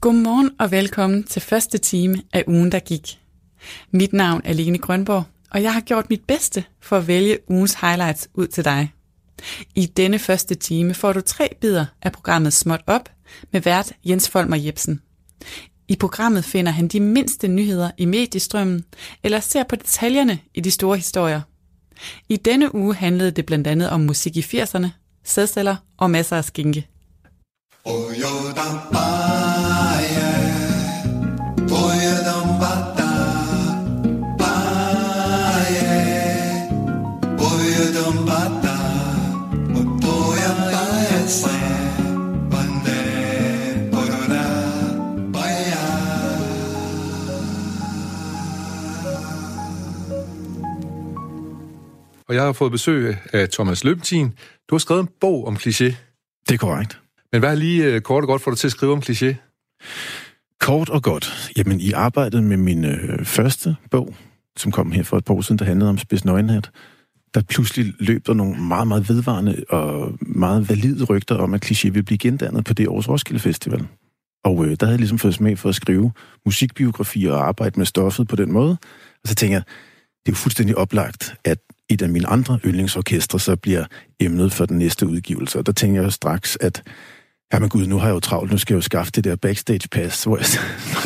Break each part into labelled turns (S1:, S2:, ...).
S1: Godmorgen og velkommen til første time af ugen, der gik. Mit navn er Lene Grønborg, og jeg har gjort mit bedste for at vælge ugens highlights ud til dig. I denne første time får du tre bidder af programmet Småt Op med vært Jens Folmer Jebsen. I programmet finder han de mindste nyheder i mediestrømmen, eller ser på detaljerne i de store historier. I denne uge handlede det blandt andet om musik i 80'erne, sædceller og masser af skinke.
S2: Og jeg har fået besøg af Thomas Løbentin. Du har skrevet en bog om kliché.
S3: Det er korrekt.
S2: Men hvad er lige øh, kort og godt for dig til at skrive om kliché?
S3: Kort og godt. Jamen, i arbejdet med min øh, første bog, som kom her for et par år siden, der handlede om spids nøgenhat, der pludselig løb der nogle meget, meget vedvarende og meget valide rygter om, at kliché vil blive gendannet på det års Roskilde Festival. Og øh, der havde jeg ligesom fået smag for at skrive musikbiografier og arbejde med stoffet på den måde. Og så tænker jeg, det er jo fuldstændig oplagt, at et af mine andre yndlingsorkestre så bliver emnet for den næste udgivelse. Og der tænker jeg straks, at Jamen gud, nu har jeg jo travlt, nu skal jeg jo skaffe det der backstage pass, hvor jeg,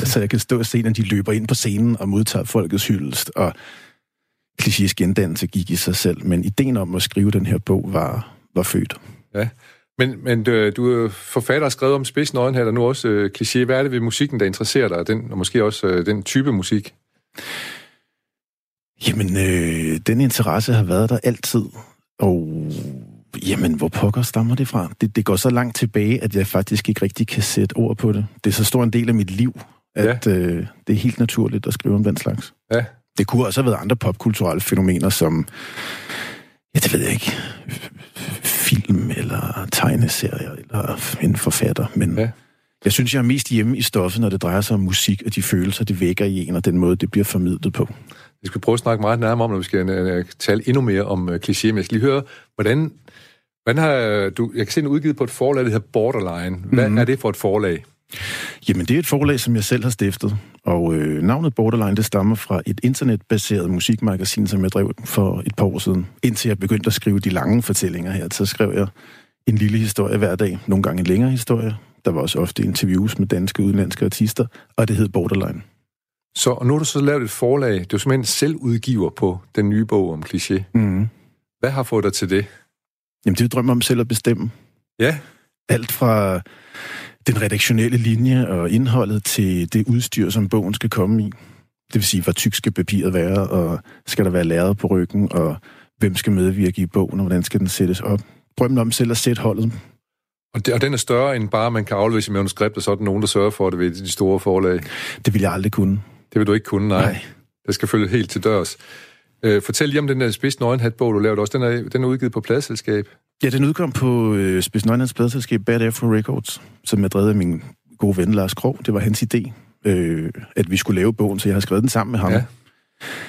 S3: så jeg kan stå og se, når de løber ind på scenen og modtager folkets hyldest, og klichés gendannelse gik i sig selv. Men ideen om at skrive den her bog var, var født.
S2: Ja, men, men du, du er forfatter og skrevet om spids her, der nu også øh, kliché. Hvad er det ved musikken, der interesserer dig, den, og måske også øh, den type musik?
S3: Jamen, øh, den interesse har været der altid, og jamen, hvor pokker stammer det fra? Det, det går så langt tilbage, at jeg faktisk ikke rigtig kan sætte ord på det. Det er så stor en del af mit liv, at ja. øh, det er helt naturligt at skrive om den slags.
S2: Ja.
S3: Det kunne også have været andre popkulturelle fænomener, som, ja, det ved jeg ikke, film eller tegneserier eller en forfatter, men... Ja. Jeg synes, jeg er mest hjemme i stoffet, når det drejer sig om musik og de følelser, det vækker i en, og den måde, det bliver formidlet på.
S2: Vi skal prøve at snakke meget nærmere om, når vi skal uh, tale endnu mere om uh, kliché, men jeg skal lige høre, hvordan, hvordan har du... Jeg kan se en udgivet på et forlag, der hedder Borderline. Hvad mm. er det for et forlag?
S3: Jamen, det er et forlag, som jeg selv har stiftet, og øh, navnet Borderline, det stammer fra et internetbaseret musikmagasin, som jeg drev for et par år siden. Indtil jeg begyndte at skrive de lange fortællinger her, så skrev jeg en lille historie hver dag, nogle gange en længere historie. Der var også ofte interviews med danske og udenlandske artister, og det hed Borderline.
S2: Så og nu har du så lavet et forlag. Du er simpelthen selvudgiver på den nye bog om kliché.
S3: Mm.
S2: Hvad har fået dig til det?
S3: Jamen, det er drømmer om selv at bestemme.
S2: Ja.
S3: Alt fra den redaktionelle linje og indholdet til det udstyr, som bogen skal komme i. Det vil sige, hvor tyk skal papiret være, og skal der være læret på ryggen, og hvem skal medvirke i bogen, og hvordan skal den sættes op. Drømmen om selv at sætte holdet.
S2: Og, det, og den er større end bare, man kan aflevere sit manuskript, og så er der nogen, der sørger for det ved de store forlag.
S3: Det vil jeg aldrig kunne.
S2: Det vil du ikke kunne, nej. nej. Det skal følge helt til dørs. Øh, fortæl lige om den der Spids Nøgenhat-bog, du lavede også. Den er, den er udgivet på pladselskab.
S3: Ja, den udkom på øh, Spids Nøgenhats pladselskab Bad Afro Records, som er drevet af min gode ven Lars Krog. Det var hans idé, øh, at vi skulle lave bogen, så jeg har skrevet den sammen med ham. Ja.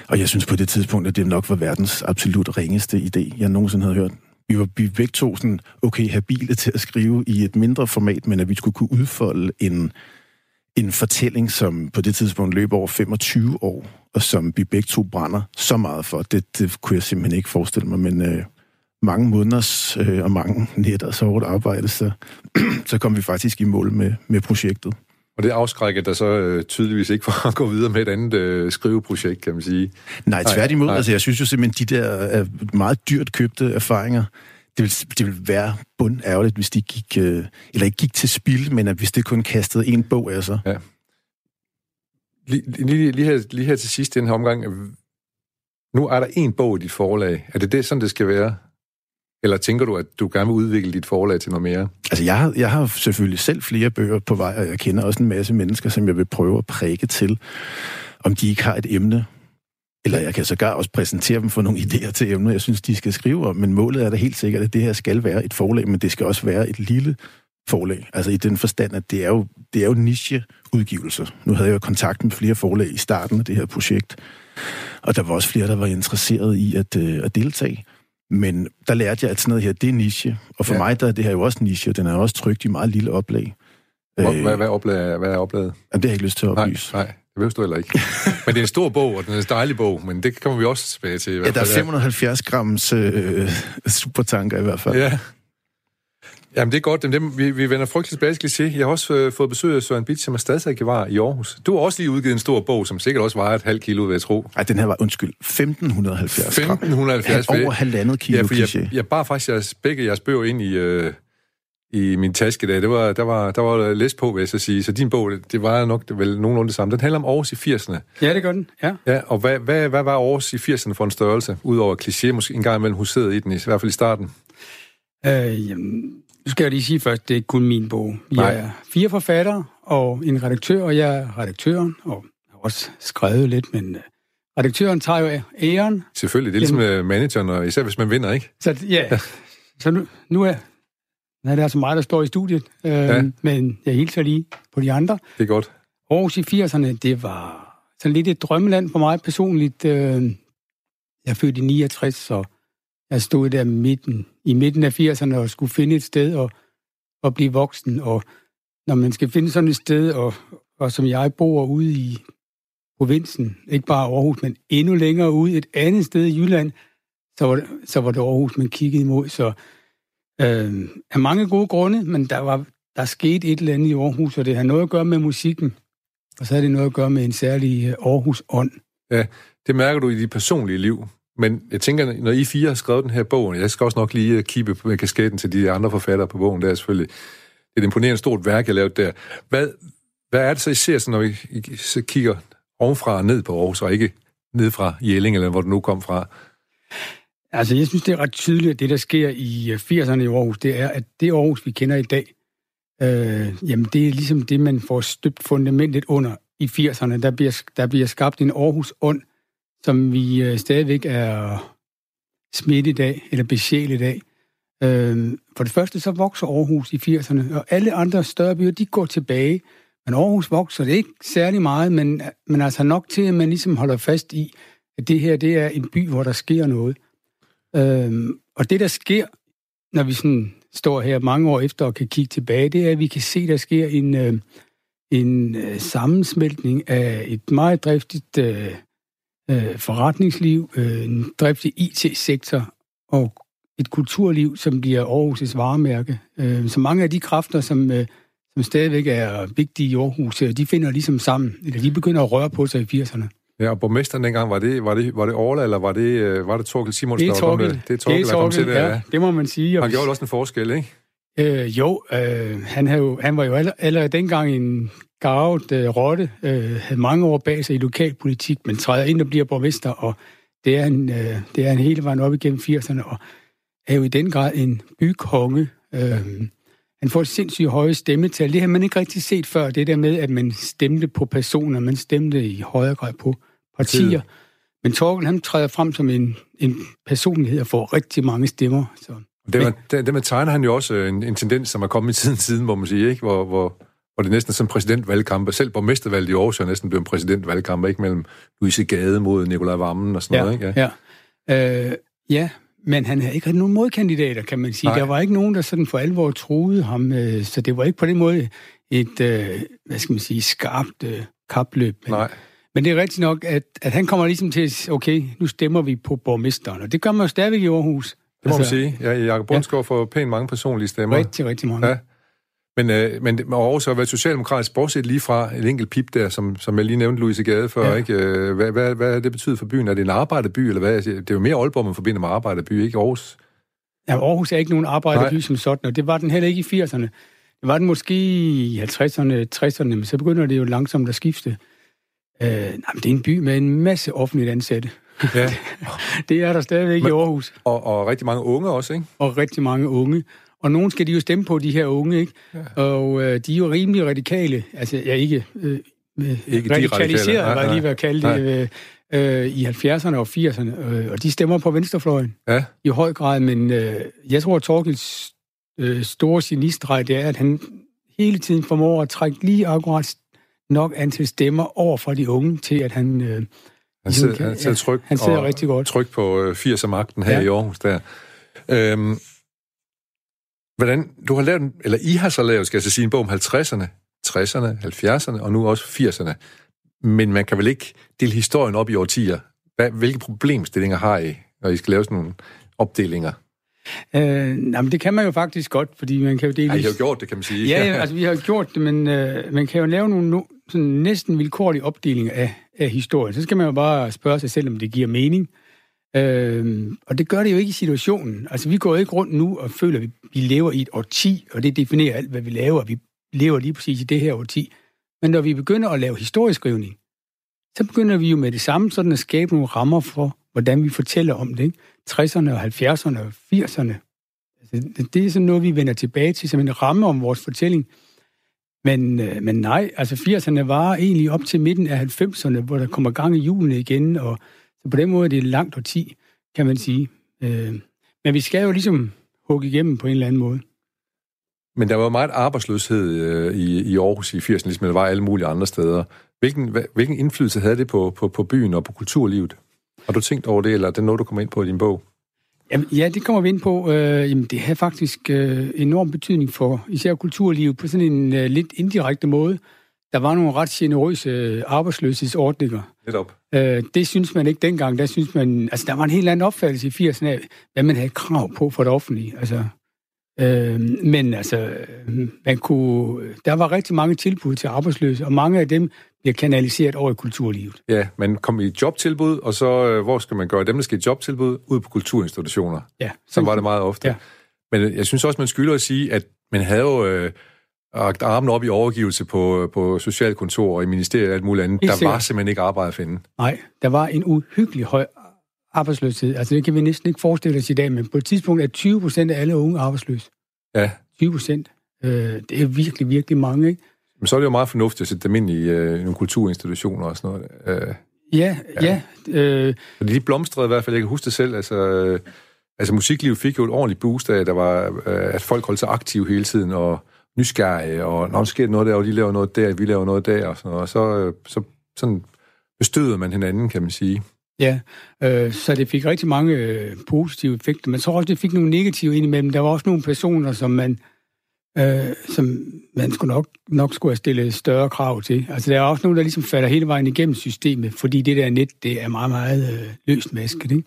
S3: Og jeg synes på det tidspunkt, at det nok var verdens absolut ringeste idé, jeg nogensinde havde hørt. Vi var vi begge to sådan, okay, habile til at skrive i et mindre format, men at vi skulle kunne udfolde en en fortælling, som på det tidspunkt løber over 25 år, og som vi begge to brænder så meget for. Det, det kunne jeg simpelthen ikke forestille mig, men øh, mange måneders øh, og mange nætter så hårdt arbejde, så, så kom vi faktisk i mål med, med projektet.
S2: Og det afskrækker der så øh, tydeligvis ikke for at gå videre med et andet øh, skriveprojekt, kan man sige.
S3: Nej, tværtimod. Nej. Altså, jeg synes jo simpelthen, de der øh, meget dyrt købte erfaringer, det vil, det vil være bund ærgerligt, hvis de gik, øh, eller ikke gik til spil, men at hvis det kun kastede en bog af sig. Ja.
S2: Lige, lige, lige, her, lige her til sidst i den her omgang, nu er der en bog i dit forlag. Er det det, sådan det skal være? Eller tænker du, at du gerne vil udvikle dit forlag til noget mere?
S3: Altså, jeg har, jeg har selvfølgelig selv flere bøger på vej, og jeg kender også en masse mennesker, som jeg vil prøve at præge til, om de ikke har et emne, eller jeg kan sågar også præsentere dem for nogle idéer til emner, jeg synes, de skal skrive om. Men målet er da helt sikkert, at det her skal være et forlag, men det skal også være et lille forlag. Altså i den forstand, at det er jo, det er jo niche-udgivelser. Nu havde jeg jo kontakt med flere forlag i starten af det her projekt, og der var også flere, der var interesseret i at, øh, at deltage. Men der lærte jeg, at sådan noget her, det er niche. Og for ja. mig der er det her jo også niche, og den er også trygt i meget lille oplag.
S2: Hvor, øh, hvad, hvad, oplaget, hvad er oplaget?
S3: Det har jeg ikke lyst til at oplyse.
S2: Nej, nej. Det behøver du heller ikke. men det er en stor bog, og den er en dejlig bog, men det kommer vi også tilbage til. I
S3: ja, der er 570 grams øh, supertanker i hvert fald.
S2: Ja. Jamen, det er godt. Dem, vi, vi vender frygteligt tilbage til kliché. Jeg har også øh, fået besøg af Søren Bitt, som er stadsarkivar i Aarhus. Du har også lige udgivet en stor bog, som sikkert også vejer et halvt kilo, vil jeg tro.
S3: Nej, den her var, undskyld, 1570
S2: 1570
S3: gram. Over halvandet kilo
S2: ja, for
S3: kliché.
S2: jeg, jeg bar faktisk jeres, begge jeres bøger ind i, øh, i min taske der. Det var, der, var, der var læs på, vil jeg så sige. Så din bog, det var nok det vel nogenlunde det samme. Den handler om Aarhus i 80'erne.
S4: Ja, det gør den, ja.
S2: Ja, og hvad, hvad, hvad var Aarhus i 80'erne for en størrelse? Udover kliché, måske en gang imellem huseret i den, i hvert fald i starten.
S4: Øh, jamen, nu skal jeg lige sige først, det er ikke kun min bog.
S2: Nej.
S4: er fire forfattere og en redaktør, og jeg er redaktøren, og har også skrevet lidt, men øh, redaktøren tager jo æren.
S2: Selvfølgelig, det er ligesom Jamen. manageren, og især hvis man vinder, ikke?
S4: Så ja, så nu, nu er er det altså mig, der står i studiet, øh, ja. men jeg hilser lige på de andre.
S2: Det er godt.
S4: Aarhus i 80'erne, det var sådan lidt et drømmeland for mig personligt. Øh, jeg er født i 69, så jeg stod der midten, i midten af 80'erne og skulle finde et sted og, og blive voksen. Og når man skal finde sådan et sted, og, og som jeg bor ude i provinsen, ikke bare Aarhus, men endnu længere ude, et andet sted i Jylland, så var det, så var det Aarhus, man kiggede imod. Så øh, af mange gode grunde, men der var der skete et eller andet i Aarhus, og det har noget at gøre med musikken, og så har det noget at gøre med en særlig øh, Aarhus-ånd.
S2: Ja, det mærker du i dit personlige liv. Men jeg tænker, når I fire har skrevet den her bog, jeg skal også nok lige øh, kippe med kasketten til de andre forfattere på bogen, det er selvfølgelig det er et imponerende stort værk, jeg lavet der. Hvad, hvad er det så, I ser, så, når I, I så kigger ovenfra og ned på Aarhus, og ikke ned fra Jelling, eller hvor du nu kom fra?
S4: Altså, jeg synes, det er ret tydeligt, at det, der sker i øh, 80'erne i Aarhus, det er, at det Aarhus, vi kender i dag, øh, jamen, det er ligesom det, man får støbt fundamentet under i 80'erne. Der bliver, der bliver skabt en Aarhus-ånd, som vi øh, stadigvæk er smidt i dag, eller besjæl i dag. Øh, for det første, så vokser Aarhus i 80'erne, og alle andre større byer, de går tilbage. Men Aarhus vokser det ikke særlig meget, men, men altså nok til, at man ligesom holder fast i, at det her, det er en by, hvor der sker noget. Øhm, og det, der sker, når vi sådan står her mange år efter og kan kigge tilbage, det er, at vi kan se, der sker en, øh, en øh, sammensmeltning af et meget driftigt øh, øh, forretningsliv, øh, en driftig IT-sektor og et kulturliv, som bliver Aarhus' varemærke. Øh, så mange af de kræfter, som, øh, som stadigvæk er vigtige i Aarhus, øh, de finder ligesom sammen, eller de begynder at røre på sig i 80'erne.
S2: Ja, og borgmesteren dengang, var det, var det, var det Orla, eller var det, øh, var det Torkel Simonsen?
S4: Det er Torkel.
S2: Det er Torkel,
S4: det er
S2: der kom til
S4: Torkel,
S2: det.
S4: ja, det må man sige.
S2: Han gjorde også en forskel, ikke?
S4: Øh, jo, øh, han, havde jo, han var jo allerede, dengang en garvet øh, rotte, øh, havde mange år bag sig i lokalpolitik, men træder ind og bliver borgmester, og det er en, øh, det er en hele vejen op igennem 80'erne, og er jo i den grad en bykonge. Øh, han får sindssygt høje stemmetal. Det har man ikke rigtig set før, det der med, at man stemte på personer, man stemte i højere grad på partier. Men Torkel, han træder frem som en, en personlighed og får rigtig mange stemmer. Så.
S2: Det, med, det, det med tegner han jo også en, en tendens, som er kommet i tiden siden, må man sige, ikke? Hvor, hvor, hvor det næsten er sådan en præsidentvalgkamp. Selv borgmestervalget i Aarhus er næsten blevet en præsidentvalgkamp, ikke? Mellem Louise Gade mod Nikolaj Vammen og sådan
S4: ja,
S2: noget, ikke?
S4: Ja, ja. Øh, ja, men han havde ikke nogen modkandidater, kan man sige. Nej. Der var ikke nogen, der sådan for alvor troede ham, øh, så det var ikke på den måde et, øh, hvad skal man sige, skarpt øh, kapløb. Men,
S2: Nej.
S4: Men det er rigtigt nok, at, at han kommer ligesom til at okay, nu stemmer vi på borgmesteren, og det gør man jo stadigvæk i Aarhus.
S2: Det må altså, man sige. Ja, Jacob Bundsgaard ja. får pænt mange personlige stemmer.
S4: Rigtig, rigtig mange.
S2: Ja. Men, øh, men Aarhus har været socialdemokratisk, bortset lige fra et enkelt pip der, som, som jeg lige nævnte Louise Gade før, ja. ikke? Hvad, hvad, hvad det betyder for byen? Er det en arbejderby, eller hvad? Det er jo mere Aalborg, man forbinder med arbejderby, ikke Aarhus?
S4: Ja, Aarhus er ikke nogen arbejderby Nej. som sådan, og det var den heller ikke i 80'erne. Det var den måske i 50'erne, 60'erne, men så begynder det jo langsomt at skifte. Øh, nej, men det er en by med en masse offentligt ansatte. Ja. det er der stadigvæk men, i Aarhus.
S2: Og, og rigtig mange unge også, ikke?
S4: Og rigtig mange unge. Og nogen skal de jo stemme på, de her unge, ikke? Ja. Og øh, de er jo rimelig radikale. Altså, jeg ja, ikke... Øh,
S2: ikke
S4: radikaliseret, var jeg lige ved at kalde det, øh, i 70'erne og 80'erne. Øh, og de stemmer på venstrefløjen
S2: ja.
S4: i høj grad. Men øh, jeg tror, at Torkels øh, store genistrej, det er, at han hele tiden formår at trække lige akkurat nok antal stemmer over fra de unge til, at han... Øh,
S2: han sidder, kan, han sidder tryk,
S4: han sidder rigtig godt.
S2: tryk på øh, 80 magten her ja. i Aarhus der. Øhm, hvordan, du har lavet, eller I har så lavet, skal jeg så sige, en bog om 50'erne. 60'erne, 70'erne og nu også 80'erne. Men man kan vel ikke dele historien op i årtier? Hvad, hvilke problemstillinger har I, når I skal lave sådan nogle opdelinger?
S4: Øh, jamen, det kan man jo faktisk godt, fordi man kan jo dele...
S2: Ja, I har jo gjort det, kan man sige.
S4: Ja, altså vi har gjort det, men øh, man kan jo lave nogle no- sådan næsten vilkårlige opdelinger af, af historien. Så skal man jo bare spørge sig selv, om det giver mening. Øh, Øhm, og det gør det jo ikke i situationen. Altså, vi går ikke rundt nu og føler, at vi lever i et årti, og det definerer alt, hvad vi laver. Vi lever lige præcis i det her årti. Men når vi begynder at lave historieskrivning, så begynder vi jo med det samme sådan at skabe nogle rammer for, hvordan vi fortæller om det. Ikke? 60'erne og 70'erne og 80'erne. Altså, det, det er sådan noget, vi vender tilbage til som en ramme om vores fortælling. Men, øh, men nej, altså 80'erne var egentlig op til midten af 90'erne, hvor der kommer gang i julene igen, og så på den måde er det langt årti, kan man sige. Øh, men vi skal jo ligesom hugge igennem på en eller anden måde.
S2: Men der var meget arbejdsløshed øh, i, i Aarhus i 80'erne, ligesom der var alle mulige andre steder. Hvilken, hvilken indflydelse havde det på, på, på byen og på kulturlivet? Har du tænkt over det, eller er det noget, du kommer ind på i din bog?
S4: Jamen, ja, det kommer vi ind på. Øh, jamen, det har faktisk øh, enorm betydning for især kulturlivet på sådan en øh, lidt indirekte måde. Der var nogle ret generøse øh, arbejdsløshedsordninger.
S2: Netop.
S4: Øh, det synes man ikke dengang. Der synes man, altså, der var en helt anden opfattelse i 80'erne af, hvad man havde krav på for det offentlige. Altså, øh, men altså, man kunne, der var rigtig mange tilbud til arbejdsløse, og mange af dem bliver kanaliseret over i kulturlivet.
S2: Ja, man kom i jobtilbud, og så øh, hvor skal man gøre dem, der skal i jobtilbud? Ud på kulturinstitutioner.
S4: Ja.
S2: Så var det meget ofte.
S4: Ja.
S2: Men jeg synes også, man skylder at sige, at man havde jo øh, rakt armen op i overgivelse på, på socialkontor og i ministeriet og alt muligt andet.
S4: Helt
S2: der
S4: sikkert.
S2: var simpelthen ikke arbejde at finde.
S4: Nej, der var en uhyggelig høj arbejdsløshed. Altså det kan vi næsten ikke forestille os i dag, men på et tidspunkt er 20 procent af alle unge arbejdsløse.
S2: Ja,
S4: 20 procent. Øh, det er virkelig, virkelig mange, ikke?
S2: men så er det jo meget fornuftigt at sætte dem ind i øh, nogle kulturinstitutioner og sådan noget. Øh,
S4: Ja, ja. ja øh,
S2: fordi de blomstrede i hvert fald, jeg kan huske det selv, altså... Øh, Altså musiklivet fik jo et ordentligt boost af, der var, øh, at folk holdt sig aktive hele tiden, og nysgerrige, og når der sker noget der, og de laver noget der, vi laver noget der, og sådan noget. Og så, øh, så sådan bestøder man hinanden, kan man sige.
S4: ja. Øh, så det fik rigtig mange øh, positive effekter, men så også, det fik nogle negative indimellem. Der var også nogle personer, som man, øh, som man skulle nok, nok skulle have stillet større krav til. Altså der er også nogle, der ligesom falder hele vejen igennem systemet, fordi det der net, det er meget, meget øh, løst masket, ikke?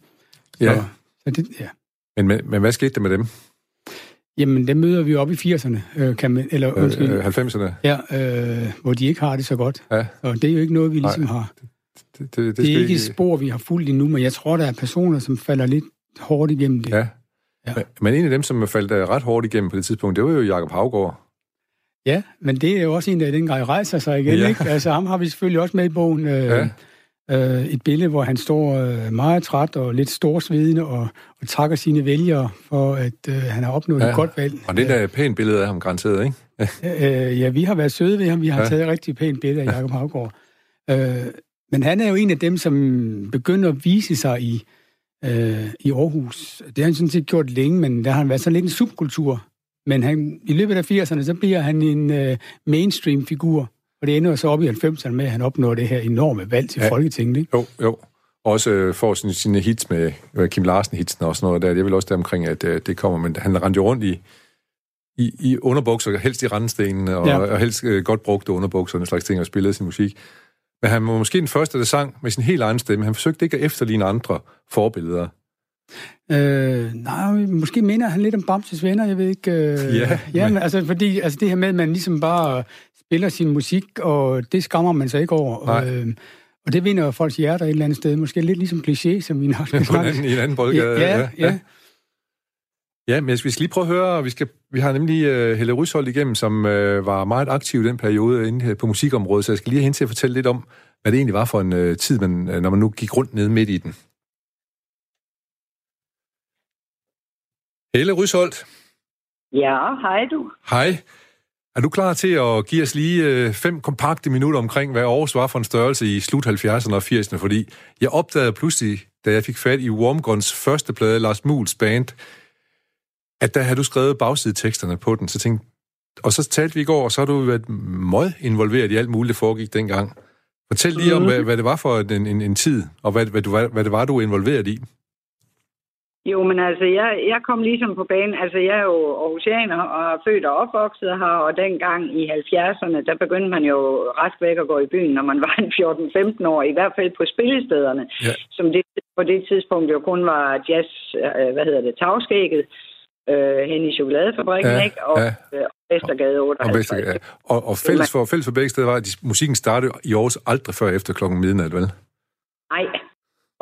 S2: Ja.
S4: Så, så det, ja.
S2: Men, men, men hvad skete der med dem?
S4: Jamen, dem møder vi op i 80'erne, øh, kan man, eller undskyld,
S2: Øh, 90'erne?
S4: ja, øh, hvor de ikke har det så godt.
S2: Ja,
S4: Og det er jo ikke noget, vi ligesom
S2: Nej,
S4: har.
S2: det, det, det,
S4: Det er ikke et spor, vi har fulgt endnu, men jeg tror, der er personer, som falder lidt hårdt igennem det.
S2: Ja.
S4: Ja.
S2: Men, en af dem, som faldt øh, ret hårdt igennem på det tidspunkt, det var jo Jakob Havgård.
S4: Ja, men det er jo også en, der dengang rejser sig igen,
S2: ja.
S4: ikke? Altså, ham har vi selvfølgelig også med i bogen. Øh,
S2: Ja.
S4: Øh, et billede, hvor han står øh, meget træt og lidt storsvedende og, og takker sine vælgere for, at øh, han har opnået
S2: Ja.
S4: et godt valg.
S2: Og det er da et pænt billede af ham, garanteret, ikke?
S4: Øh, ja, vi har været søde ved ham. Vi har
S2: ja.
S4: taget et rigtig pænt billede af Jacob Havgård. Øh, men han er jo en af dem, som begynder at vise sig i, øh, i Aarhus. Det har han sådan set gjort længe, men der har han været sådan lidt en subkultur. Men han, i løbet af 80'erne, så bliver han en øh, mainstream-figur. Og det ender så op i 90'erne med, at han opnår det her enorme valg til
S2: Ja.
S4: Folketinget. Ikke?
S2: Jo, jo. Også øh, får sine, sine hits med øh, Kim Larsen-hitsen og sådan noget der. Det er vel også der omkring, at øh, det kommer. Men han rendte jo rundt i, i, i underbukser, helst i randstenene, og, ja. Og helst øh, godt brugte underbukser og den slags ting, og spillede sin musik. Men han var måske den første, der sang med sin helt egen stemme. Han forsøgte ikke at efterligne andre forbilleder.
S4: Øh, nej, måske minder han lidt om Bamses venner, jeg ved ikke. Øh,
S2: Ja,
S4: ja
S2: men-
S4: men... altså, fordi altså, det her med, at man ligesom bare spiller sin musik, og det skammer man sig ikke over.
S2: Nej.
S4: Og, øh, og det vinder folks hjerter et eller andet sted. Måske lidt ligesom kliché, som vi nok skal snakke.
S2: I en anden boldgade.
S4: Ja, ja, ja.
S2: Ja, men vi skal lige prøve at høre, vi, skal, vi har nemlig uh, Helle Rysholdt igennem, som uh, var meget aktiv i den periode inde her på musikområdet, så jeg skal lige hende til at fortælle lidt om, hvad det egentlig var for en uh, tid, man, uh, når man nu gik rundt nede midt i den. Helle Rysholdt,
S5: Ja, hej du.
S2: hej. Er du klar til at give os lige uh, fem kompakte minutter omkring, hvad Aarhus var for en størrelse i slut 70'erne og 80'erne? Fordi jeg opdagede pludselig, da jeg fik fat i Wormguns første plade, Lars Muls band, at der havde du skrevet bagsideteksterne på den, så tænkte og så talte vi i går, og så har du været meget involveret i alt muligt, der foregik dengang. Fortæl lige om, hvad, hvad det var for en, en, en tid, og hvad, hvad, du, var- hvad det var, du var involveret i.
S5: Jo, men altså, jeg, jeg kom ligesom på banen. Altså, jeg er jo Aarhusianer og er født og opvokset her, og dengang i 70'erne, der begyndte man jo ret væk at gå i byen, når man var en 14-15 år, i hvert fald på spillestederne,
S2: Ja.
S5: som det, på det tidspunkt jo kun var jazz, øh, hvad hedder det, tagskægget, øh, hen i chokoladefabrikken,
S2: Ja,
S5: ikke? Og,
S2: ja.
S5: øh, og Vestergade 58.
S2: Og, Vester, ja. og, og fælles, for, fælles for begge steder var, at musikken startede i Aarhus aldrig før efter klokken midnat, vel?
S5: Nej,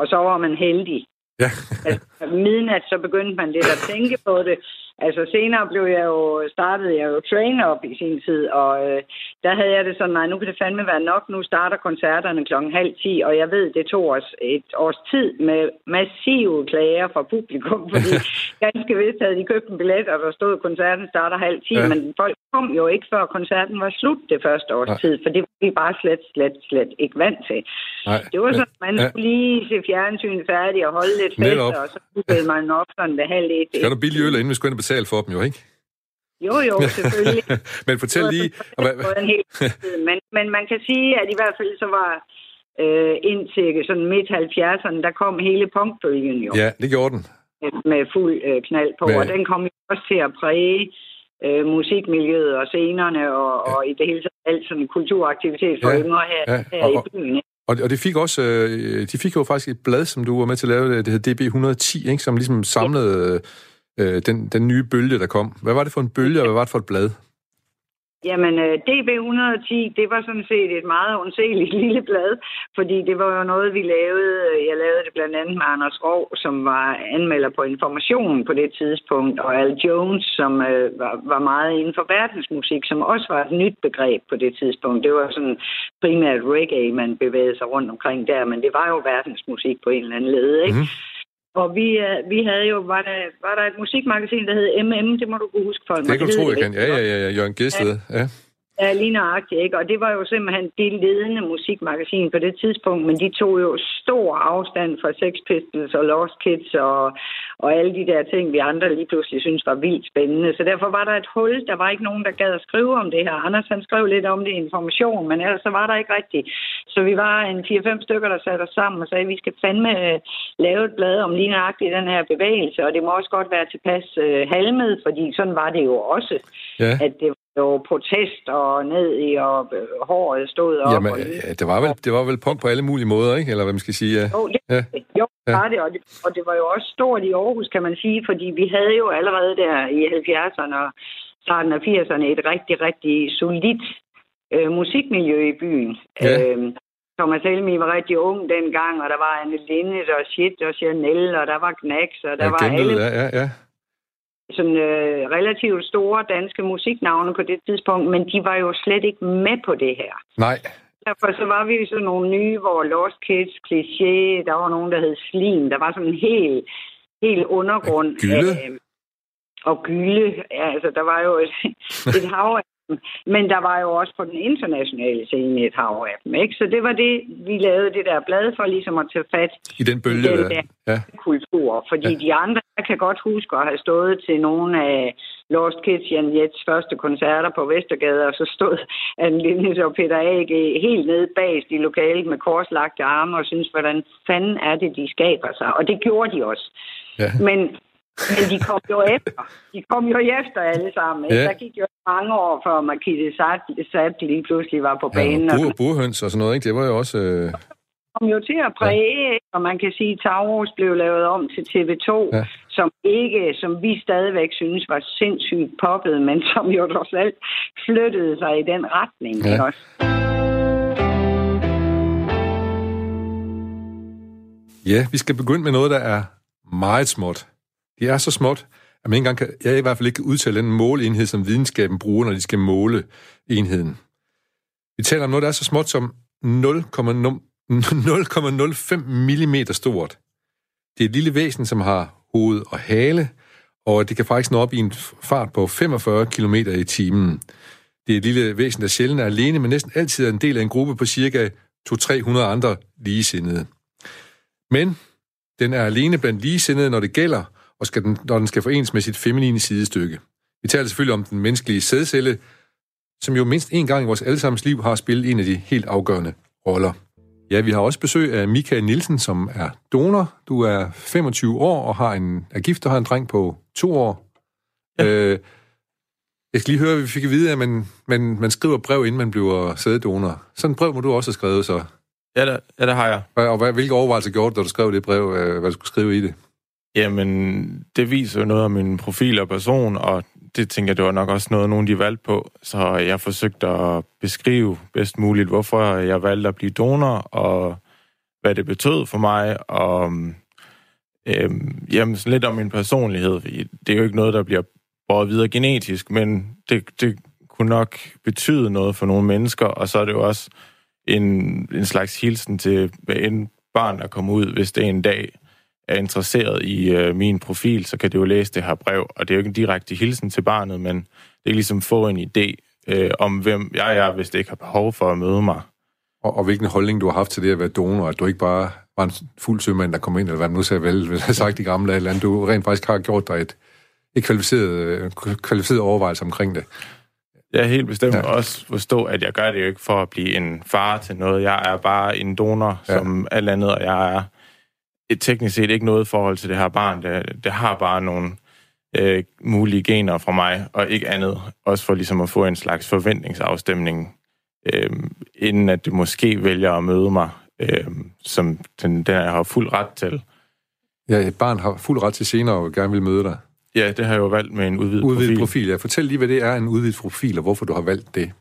S5: og så var man heldig.
S2: Ja.
S5: altså, midnat, så begyndte man lidt at tænke på det. Altså senere blev jeg jo, startede jeg jo train op i sin tid, og øh, der havde jeg det sådan, nej, nu kan det fandme være nok, nu starter koncerterne klokken halv ti, og jeg ved, det tog os et års tid med massive klager fra publikum, fordi ganske vist havde de købt en billet, og der stod, koncerten starter halv ti,
S2: Ja.
S5: men folk kom jo ikke, før koncerten var slut det første års
S2: Nej.
S5: tid, for det var vi bare slet, slet, slet ikke vant til.
S2: Nej.
S5: Det var sådan, man
S2: Ja.
S5: skulle lige se fjernsyn færdig og holde lidt fest, og så skulle man op sådan ved halv et.
S2: Skal du billig øl, inden vi skulle ind betale for dem, jo, ikke?
S5: Jo, jo, selvfølgelig.
S2: Men fortæl lige...
S5: Men, men man kan sige, at i hvert fald så var øh, indtil sådan midt 70'erne, der kom hele punkbølgen jo
S2: Ja, det gjorde den.
S5: med fuld øh, knald på,
S2: Med-
S5: og den kom jo også til at præge øh, musikmiljøet og scenerne og, og i det hele taget alt sådan kulturaktivitet for
S2: Ja,
S5: yngre her,
S2: ja,
S5: her
S2: og-
S5: i byen. ikke?
S2: Og, og det fik også, øh, de fik jo faktisk et blad, som du var med til at lave, det hed DB 110, ikke? som ligesom samlede øh, den, den nye bølge, der kom. Hvad var det for en bølge, og hvad var det for et blad?
S5: Jamen, øh, DB110, det var sådan set et meget undseligt lille blad, fordi det var jo noget, vi lavede. Jeg lavede det blandt andet med Anders Rov, som var anmelder på Information på det tidspunkt, og Al Jones, som øh, var, var meget inden for verdensmusik, som også var et nyt begreb på det tidspunkt. Det var sådan primært reggae, man bevægede sig rundt omkring der, men det var jo verdensmusik på en eller anden led, ikke?
S2: Mhm.
S5: Og vi, øh, vi havde jo, var der, var der et musikmagasin, der hed MM, det må du kunne huske for mig.
S2: Det kan du tro, jeg kan. Ja, ja, ja. Jørgen Gæsted. Ja.
S5: Ja, lige nøjagtigt, ikke? Og det var jo simpelthen det ledende musikmagasin på det tidspunkt, men de tog jo stor afstand fra Sex Pistols og Lost Kids og, og alle de der ting, vi andre lige pludselig synes var vildt spændende. Så derfor var der et hul. Der var ikke nogen, der gad at skrive om det her. Anders han skrev lidt om det i information, men ellers så var der ikke rigtigt. Så vi var en 4-5 stykker, der satte os sammen og sagde, at vi skal fandme øh, lave et blad om lige nøjagtigt den her bevægelse, og det må også godt være tilpas øh, halmet, fordi sådan var det jo også
S2: ja.
S5: at det var jo protest og ned i, og håret stod op.
S2: Jamen,
S5: og,
S2: det, var vel, det var vel punk på alle mulige måder, ikke? Eller hvad man skal sige. Ja.
S5: jo, det,
S2: Ja.
S5: jo,
S2: ja.
S5: var det, og det, og det var jo også stort i Aarhus, kan man sige, fordi vi havde jo allerede der i 70'erne og starten af 80'erne et rigtig, rigtig solidt øh, musikmiljø i byen.
S2: Ja.
S5: Øh, Thomas Helmi var rigtig ung dengang, og der var Anne Linnet og Shit og Chanel, og der var Knacks, og der
S2: Ja,
S5: var alle
S2: ja, ja, ja.
S5: Sådan, øh, relativt store danske musiknavne på det tidspunkt, men de var jo slet ikke med på det her.
S2: Nej,
S5: Derfor så var vi jo sådan nogle nye, hvor Lost Kids, Cliché, der var nogen, der hed Slim. Der var sådan en hel, hel undergrund.
S2: Gylde.
S5: Af, og gylde. Ja, altså, der var jo et, et hav af. Men der var jo også på den internationale scene et hav af dem. Ikke? Så det var det, vi lavede det der blad for ligesom at tage fat
S2: i den bølge
S5: Den
S2: der. Ja.
S5: kultur. Fordi
S2: Ja.
S5: de andre, jeg kan godt huske at have stået til nogle af Lost Kids, Jan Jets første koncerter på Vestergade, og så stod Anne Lindes og Peter A.G. helt nede bagst i lokalet med korslagte arme og synes, hvordan fanden er det, de skaber sig. Og det gjorde de også.
S2: Ja.
S5: Men, men de kom jo efter. De kom jo efter alle sammen. Ikke?
S2: Ja.
S5: Der gik jo mange år, før Marquise Sat lige pludselig var på banen.
S2: Ja, bur, burhøns og sådan noget, ikke? Det var jo også... Øh...
S5: kom jo til at præge, og man kan sige, at Tauros blev lavet om til TV2,
S2: Ja.
S5: ja. som ikke, som vi stadigvæk synes var sindssygt poppet, men som jo trods alt flyttede sig i den retning.
S2: Ja.
S5: Også.
S2: Ja, vi skal begynde med noget, der er meget småt. Det er så småt, at man ikke engang kan, jeg i hvert fald ikke kan udtale den måleenhed, som videnskaben bruger, når de skal måle enheden. Vi taler om noget, der er så småt som 0,05 mm stort. Det er et lille væsen, som har hoved og hale, og det kan faktisk nå op i en fart på 45 km i timen. Det er et lille væsen, der sjældent er alene, men næsten altid er en del af en gruppe på cirka 200-300 andre ligesindede. Men den er alene blandt ligesindede, når det gælder, og skal den, når den skal forenes med sit feminine sidestykke. Vi taler selvfølgelig om den menneskelige sædcelle, som jo mindst en gang i vores allesammens liv har spillet en af de helt afgørende roller. Ja, vi har også besøg af Michael Nielsen, som er donor. Du er 25 år og har en, er gift og har en dreng på to år. Ja. Øh, jeg skal lige høre, at vi fik at vide, at man, man, man skriver brev, inden man bliver sæddonor. Sådan et brev må du også have skrevet så.
S6: Ja, det, ja, det har jeg.
S2: Og, og hvad, hvilke overvejelser gjorde du, da du skrev det brev, øh, hvad du skulle skrive i det?
S6: Jamen, det viser jo noget om min profil og person, og det tænker jeg, det var nok også noget, nogen de valgte på. Så jeg forsøgte at beskrive bedst muligt, hvorfor jeg valgte at blive donor, og hvad det betød for mig, og øhm, jamen, sådan lidt om min personlighed. Det er jo ikke noget, der bliver båret videre genetisk, men det, det kunne nok betyde noget for nogle mennesker, og så er det jo også en, en slags hilsen til en barn, der kommer ud, hvis det er en dag, er interesseret i øh, min profil, så kan det jo læse det her brev. Og det er jo ikke en direkte hilsen til barnet, men det er ligesom få en idé øh, om, hvem jeg er, hvis det ikke har behov for at møde mig.
S2: Og, og hvilken holdning du har haft til det at være donor, at du ikke bare var en fuld sømand, der kom ind, eller hvad man nu sagde vel, vil have sagt i gamle eller andet. Du rent faktisk har gjort dig et, et kvalificeret, øh, kvalificeret overvejelse omkring det.
S6: Jeg er helt bestemt ja. også forstå, at jeg gør det jo ikke for at blive en far til noget. Jeg er bare en donor, ja. som alt andet, og jeg er et teknisk set ikke noget forhold til det her barn. Det, det har bare nogle øh, mulige gener fra mig, og ikke andet. Også for ligesom at få en slags forventningsafstemning, øh, inden at det måske vælger at møde mig, øh, som den, den jeg har fuld ret til.
S2: Ja, et barn har fuld ret til senere og gerne vil møde dig.
S6: Ja, det har jeg jo valgt med en udvidet,
S2: udvidet
S6: profil.
S2: profil. Ja, fortæl lige, hvad det er, en udvidet profil, og hvorfor du har valgt det.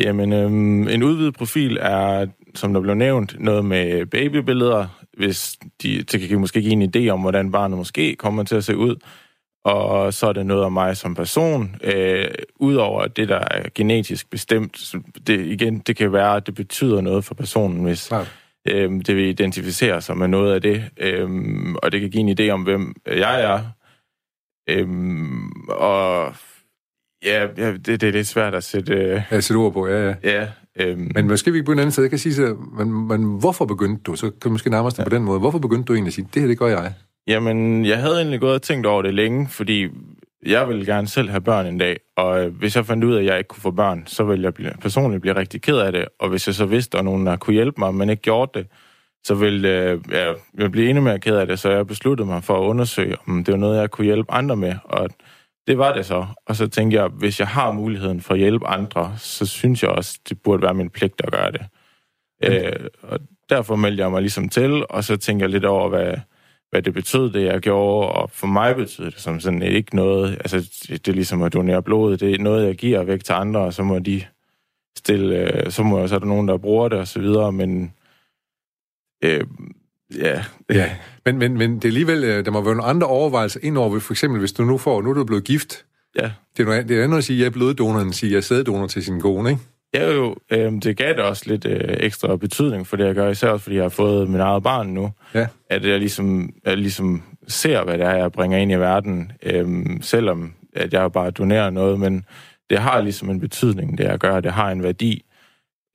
S6: Jamen, øhm, en udvidet profil er, som der blev nævnt, noget med babybilleder, hvis de, det kan måske give en idé om, hvordan barnet måske kommer til at se ud. Og så er det noget om mig som person. Øh, Udover det, der er genetisk bestemt, det, igen, det kan være, at det betyder noget for personen, hvis ja. øh, det vil identificere sig med noget af det. Øh, og det kan give en idé om, hvem jeg er. Øh, og ja, ja det, det er lidt svært at sætte... Øh,
S2: ja, sætte ord på, ja, ja.
S6: Ja, Øhm,
S2: men måske vi på en anden side, jeg kan sige, så, men, men hvorfor begyndte du? Så kan du måske nærmest ja. på den måde. Hvorfor begyndte du egentlig at sige, det her, det gør jeg?
S6: Jamen, jeg havde egentlig gået og tænkt over det længe, fordi jeg ville gerne selv have børn en dag, og øh, hvis jeg fandt ud af, at jeg ikke kunne få børn, så ville jeg blive, personligt blive rigtig ked af det, og hvis jeg så vidste, at nogen, der kunne hjælpe mig, men ikke gjorde det, så ville øh, ja, jeg blive endnu mere ked af det, så jeg besluttede mig for at undersøge, om det var noget, jeg kunne hjælpe andre med, og det var det så. Og så tænkte jeg, hvis jeg har muligheden for at hjælpe andre, så synes jeg også, det burde være min pligt at gøre det. Okay. Øh, og derfor meldte jeg mig ligesom til, og så tænkte jeg lidt over, hvad, hvad det betød, det jeg gjorde. Og for mig betød det som sådan ikke noget, altså det, det er ligesom at donere blod, det er noget, jeg giver væk til andre, og så må de stille, øh, så må så er der nogen, der bruger det og så videre, men øh, Ja.
S2: ja. Men, men, men det er alligevel, øh, der må være nogle andre overvejelser indover, for eksempel hvis du nu får, nu er du blevet gift.
S6: Ja.
S2: Det er, noget, det er andet at sige, at jeg er bloddonor, end at sige, at jeg er sæddonor til sin kone, ikke?
S6: Ja, jo, øh, det gav det også lidt øh, ekstra betydning for det, jeg gør, især også fordi jeg har fået min eget barn nu.
S2: Ja.
S6: At jeg ligesom, jeg ligesom ser, hvad det er, jeg bringer ind i verden, øh, selvom at jeg bare donerer noget, men det har ligesom en betydning, det jeg gør, det har en værdi,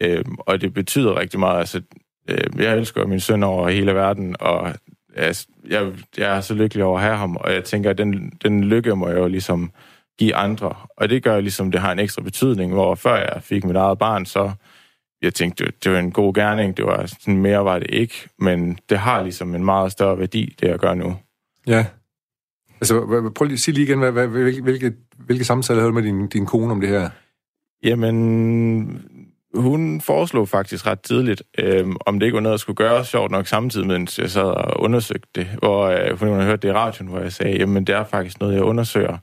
S6: øh, og det betyder rigtig meget. Altså, øh, jeg elsker min søn over hele verden, og jeg, jeg, jeg er så lykkelig over at have ham, og jeg tænker, at den, den lykke må jeg jo ligesom give andre. Og det gør ligesom, det har en ekstra betydning, hvor før jeg fik mit eget barn, så jeg tænkte, det, det var en god gerning, det var sådan mere var det ikke, men det har ligesom en meget større værdi, det jeg gør nu.
S2: Ja. Altså, prøv lige at sige lige igen, hvad, hvad, hvilke, hvilke, hvilke samtaler havde du med din, din kone om det her?
S6: Jamen, hun foreslog faktisk ret tidligt, øh, om det ikke var noget, der skulle gøre sjovt nok samtidig, mens jeg sad og undersøgte det. Hvor øh, hun havde hørt det i radioen, hvor jeg sagde, jamen det er faktisk noget, jeg undersøger.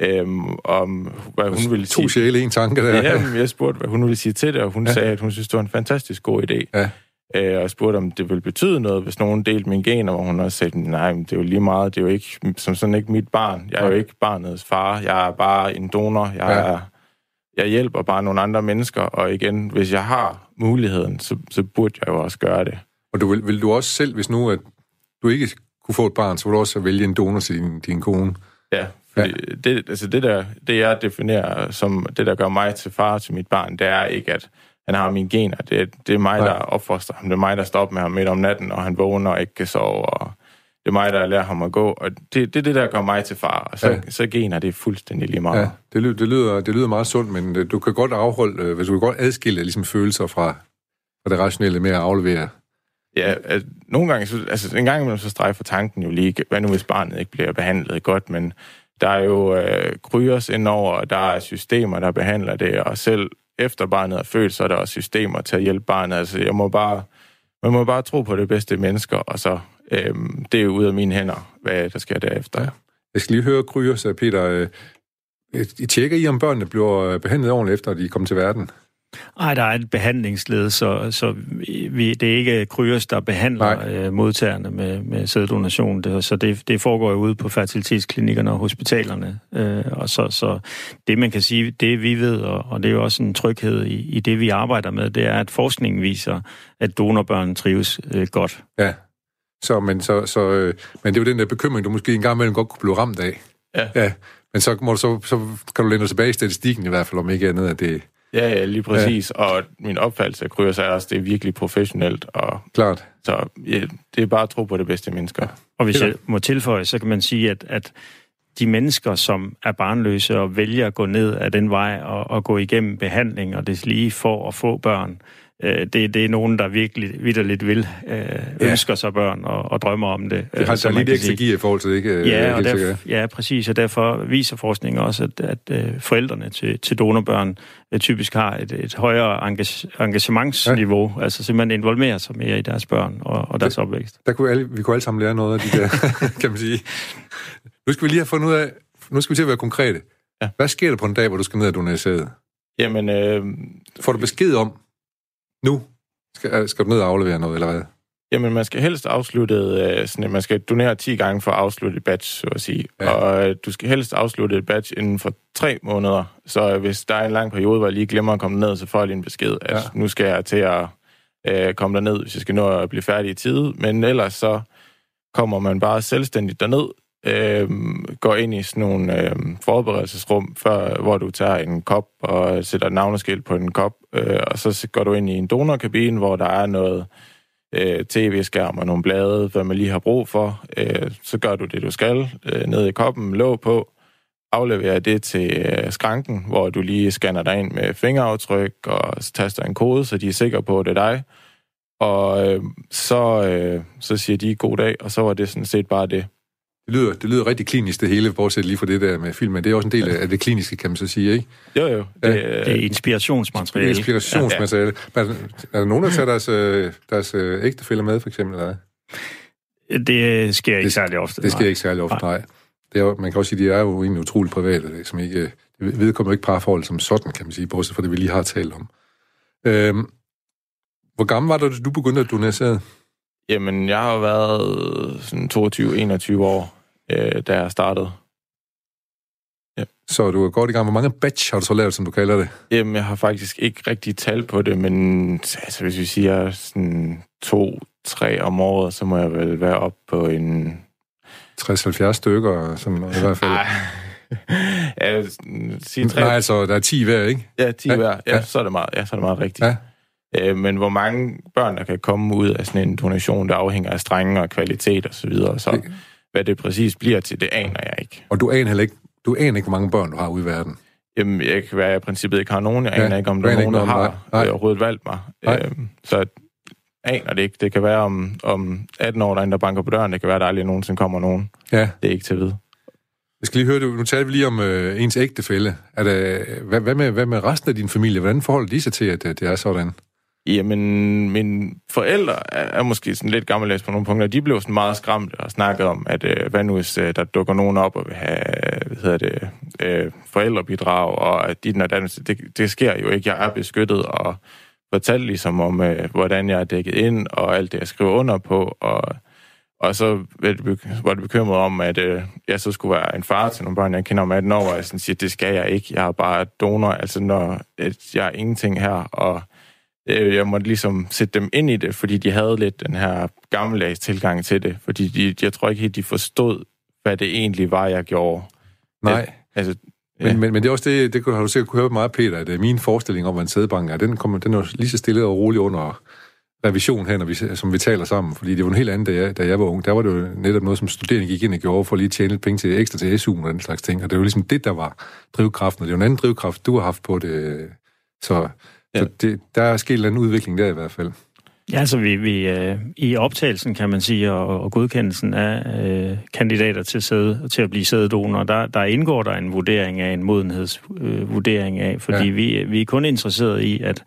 S6: Øh, om hvad hun ville
S2: sige. To sjæle, en tanke der.
S6: Ja, jeg spurgte, hvad hun ville sige til det, og hun ja. sagde, at hun synes, det var en fantastisk god idé.
S2: Ja.
S6: Øh, og spurgte, om det ville betyde noget, hvis nogen delte mine gener, hvor hun også sagde, nej, men det er jo lige meget, det er jo ikke, som sådan ikke mit barn. Jeg er jo ikke barnets far, jeg er bare en donor, jeg ja. er jeg hjælper bare nogle andre mennesker, og igen, hvis jeg har muligheden, så, så burde jeg jo også gøre det.
S2: Og du vil, vil du også selv, hvis nu at du ikke kunne få et barn, så vil du også vælge en donor til din, din kone?
S6: Ja, fordi ja. Det, altså det, der, det jeg definerer som det, der gør mig til far til mit barn, det er ikke, at han har mine gener. Det, det er mig, Nej. der opfoster ham. Det er mig, der står op med ham midt om natten, og han vågner og ikke kan sove, og det er mig, der lærer ham at gå, og det, det er det, der gør mig til far, og så, ja. så gener det fuldstændig lige meget. Ja,
S2: det, lyder, det, lyder, det lyder meget sundt, men øh, du kan godt afholde, øh, hvis du kan godt adskille ligesom følelser fra, fra det rationelle med at aflevere
S6: Ja, at nogle gange, så, altså en gang imellem så strejfer tanken jo lige, hvad nu hvis barnet ikke bliver behandlet godt, men der er jo øh, kryers indover, og der er systemer, der behandler det, og selv efter barnet er født, så er der også systemer til at hjælpe barnet. Altså, jeg må bare, man må bare tro på det bedste mennesker, og så øh, det er jo ud af mine hænder, hvad der sker derefter. Ja.
S2: Jeg skal lige høre Kryer, så Peter. Øh, I tjekker I, om børnene bliver behandlet ordentligt, efter de kommer til verden?
S7: Nej, der er et behandlingsled, så, så vi, det er ikke Kryos, der behandler øh, modtagerne med, med sæddonation. Det, så det, det foregår jo ude på fertilitetsklinikkerne og hospitalerne. Øh, og så, så det, man kan sige, det vi ved, og, og det er jo også en tryghed i, i det, vi arbejder med, det er, at forskningen viser, at donorbørn trives øh, godt.
S2: Ja, så, men, så, så, øh, men det er jo den der bekymring, du måske engang imellem godt kunne blive ramt af.
S6: Ja.
S2: ja. Men så, må du, så, så kan du lænde tilbage i statistikken i hvert fald, om ikke andet, at det,
S6: Ja, ja, lige præcis. Ja. Og min opfattelse af Kryos er også, det er virkelig professionelt. Og,
S2: Klart.
S6: Så ja, det er bare at tro på det bedste mennesker.
S7: Og hvis jeg må tilføje, så kan man sige, at, at de mennesker, som er barnløse og vælger at gå ned af den vej og, og gå igennem behandling og det lige for at få børn, øh, det, det er nogen, der virkelig vidderligt vil øh, ønsker ja. sig børn og, og drømmer om det.
S2: Det har der lidt ekstra gear i forhold til det, ikke?
S7: Ja, og derfor, ja, præcis, og derfor viser forskningen også, at, at øh, forældrene til, til donorbørn øh, typisk har et, et højere engage, engagementsniveau, ja. altså simpelthen involverer sig mere i deres børn og, og deres
S2: det,
S7: opvækst.
S2: Der kunne alle, vi kunne alle sammen lære noget af de der, kan man sige. Nu skal vi lige have fundet ud af, nu skal vi til at være konkrete. Ja. Hvad sker der på en dag, hvor du skal ned og donere sæde?
S6: Jamen, øh...
S2: Får du besked om, nu skal, skal du ned og aflevere noget, eller hvad?
S6: Jamen, man skal helst afslutte, øh, sådan, man skal donere 10 gange for at afslutte et badge, så at sige. Ja. Og øh, du skal helst afslutte et badge inden for tre måneder. Så hvis der er en lang periode, hvor jeg lige glemmer at komme ned, så får jeg lige en besked, at ja. nu skal jeg til at øh, komme derned, hvis jeg skal nå at blive færdig i tide. Men ellers så kommer man bare selvstændigt derned, øh, går ind i sådan nogle øh, forberedelsesrum, før, hvor du tager en kop og sætter navneskilt på en kop, øh, og så går du ind i en donorkabine, hvor der er noget øh, tv-skærm og nogle blade, hvad man lige har brug for. Øh, så gør du det, du skal, øh, ned i koppen, låg på, afleverer det til øh, skranken, hvor du lige scanner dig ind med fingeraftryk og taster en kode, så de er sikre på, at det er dig. Og øh, så, øh, så siger de god dag, og så var det sådan set bare det.
S2: Det lyder, det lyder rigtig klinisk, det hele, bortset lige fra det der med filmen. Det er også en del af det kliniske, kan man så sige, ikke?
S6: Jo, jo.
S7: Det, ja. det er inspirationsmateriale.
S2: Inspirationsmateriale. Ja. Er, er der nogen, der tager deres, øh, deres øh, ægtefælder med, for eksempel? Eller?
S7: Det sker ikke det, særlig ofte.
S2: Det sker nej. ikke særlig ofte, nej. nej. Det er, man kan også sige, at de er jo egentlig utroligt private, som ikke, det vedkommer ikke parforhold som sådan, kan man sige, bortset fra det, vi lige har talt om. Øhm, hvor gammel var du, da du begyndte at donere sæd?
S6: Jamen, jeg har været sådan 22-21 år, øh, da jeg startede.
S2: Ja. Så du er godt i gang. Hvor mange batch har du så lavet, som du kalder det?
S6: Jamen, jeg har faktisk ikke rigtig tal på det, men altså, hvis vi siger sådan to-tre om året, så må jeg vel være op på en...
S2: 60-70 stykker, sådan noget, i hvert fald.
S6: Ej. ja,
S2: sige tre... Nej, altså, der er 10 hver, ikke?
S6: Ja, 10 ja, hver. Ja, ja, så er det meget, ja, så er det meget rigtigt. Ja. Øh, men hvor mange børn, der kan komme ud af sådan en donation, der afhænger af strenge og kvalitet osv., så, videre. så det... hvad det præcis bliver til, det aner jeg ikke.
S2: Og du aner heller ikke, du aner ikke, hvor mange børn du har ude i verden?
S6: Jamen, jeg kan være, jeg i princippet ikke har nogen. Jeg aner ja, ikke, om der er nogen, der har nej. overhovedet valgt mig. Øhm, så aner det ikke. Det kan være om, om 18 år, der er en, der banker på døren. Det kan være, der aldrig nogensinde kommer nogen. Ja. Det er ikke til at vide.
S2: Jeg skal lige høre, nu talte vi lige om øh, ens ægtefælde. Er det, hvad, hvad, med, hvad med resten af din familie? Hvordan forholder de sig til, at det er sådan?
S6: Jamen, mine forældre er, er måske sådan lidt gammeldags på nogle punkter. De blev sådan meget skræmt og snakket om, at øh, hvad nu hvis øh, der dukker nogen op og vil have hvad hedder det, øh, forældrebidrag, og at de, det, det sker jo ikke. Jeg er beskyttet og fortalte ligesom om, øh, hvordan jeg er dækket ind, og alt det, jeg skriver under på, og, og så var det bekymret om, at øh, jeg så skulle være en far til nogle børn, jeg kender om 18 år, og jeg sådan siger, det skal jeg ikke. Jeg er bare donor, altså når jeg er ingenting her, og øh, jeg måtte ligesom sætte dem ind i det, fordi de havde lidt den her gammeldags tilgang til det, fordi de, jeg tror ikke helt, de forstod, hvad det egentlig var, jeg gjorde.
S2: Nej. Det, altså, Ja. Men, men, men det er også det, det har du sikkert kunne høre meget, Peter, at min forestilling om, hvad en sædebank er, den, kommer, den er lige så stille og rolig under revision her, når vi, som vi taler sammen. Fordi det var en helt anden, da jeg, da jeg var ung. Der var det jo netop noget, som studerende gik ind og gjorde for lige at tjene lidt penge til ekstra til SU og den slags ting. Og det var ligesom det, der var drivkraften. Og det er jo en anden drivkraft, du har haft på det. Så, ja. så det, der er sket en udvikling der i hvert fald.
S7: Ja, altså vi, vi øh, i optagelsen, kan man sige, og, og godkendelsen af øh, kandidater til, sæde, til at blive sædedonor, der, der indgår der en vurdering af, en modenhedsvurdering øh, af, fordi ja. vi, vi er kun interesseret i, at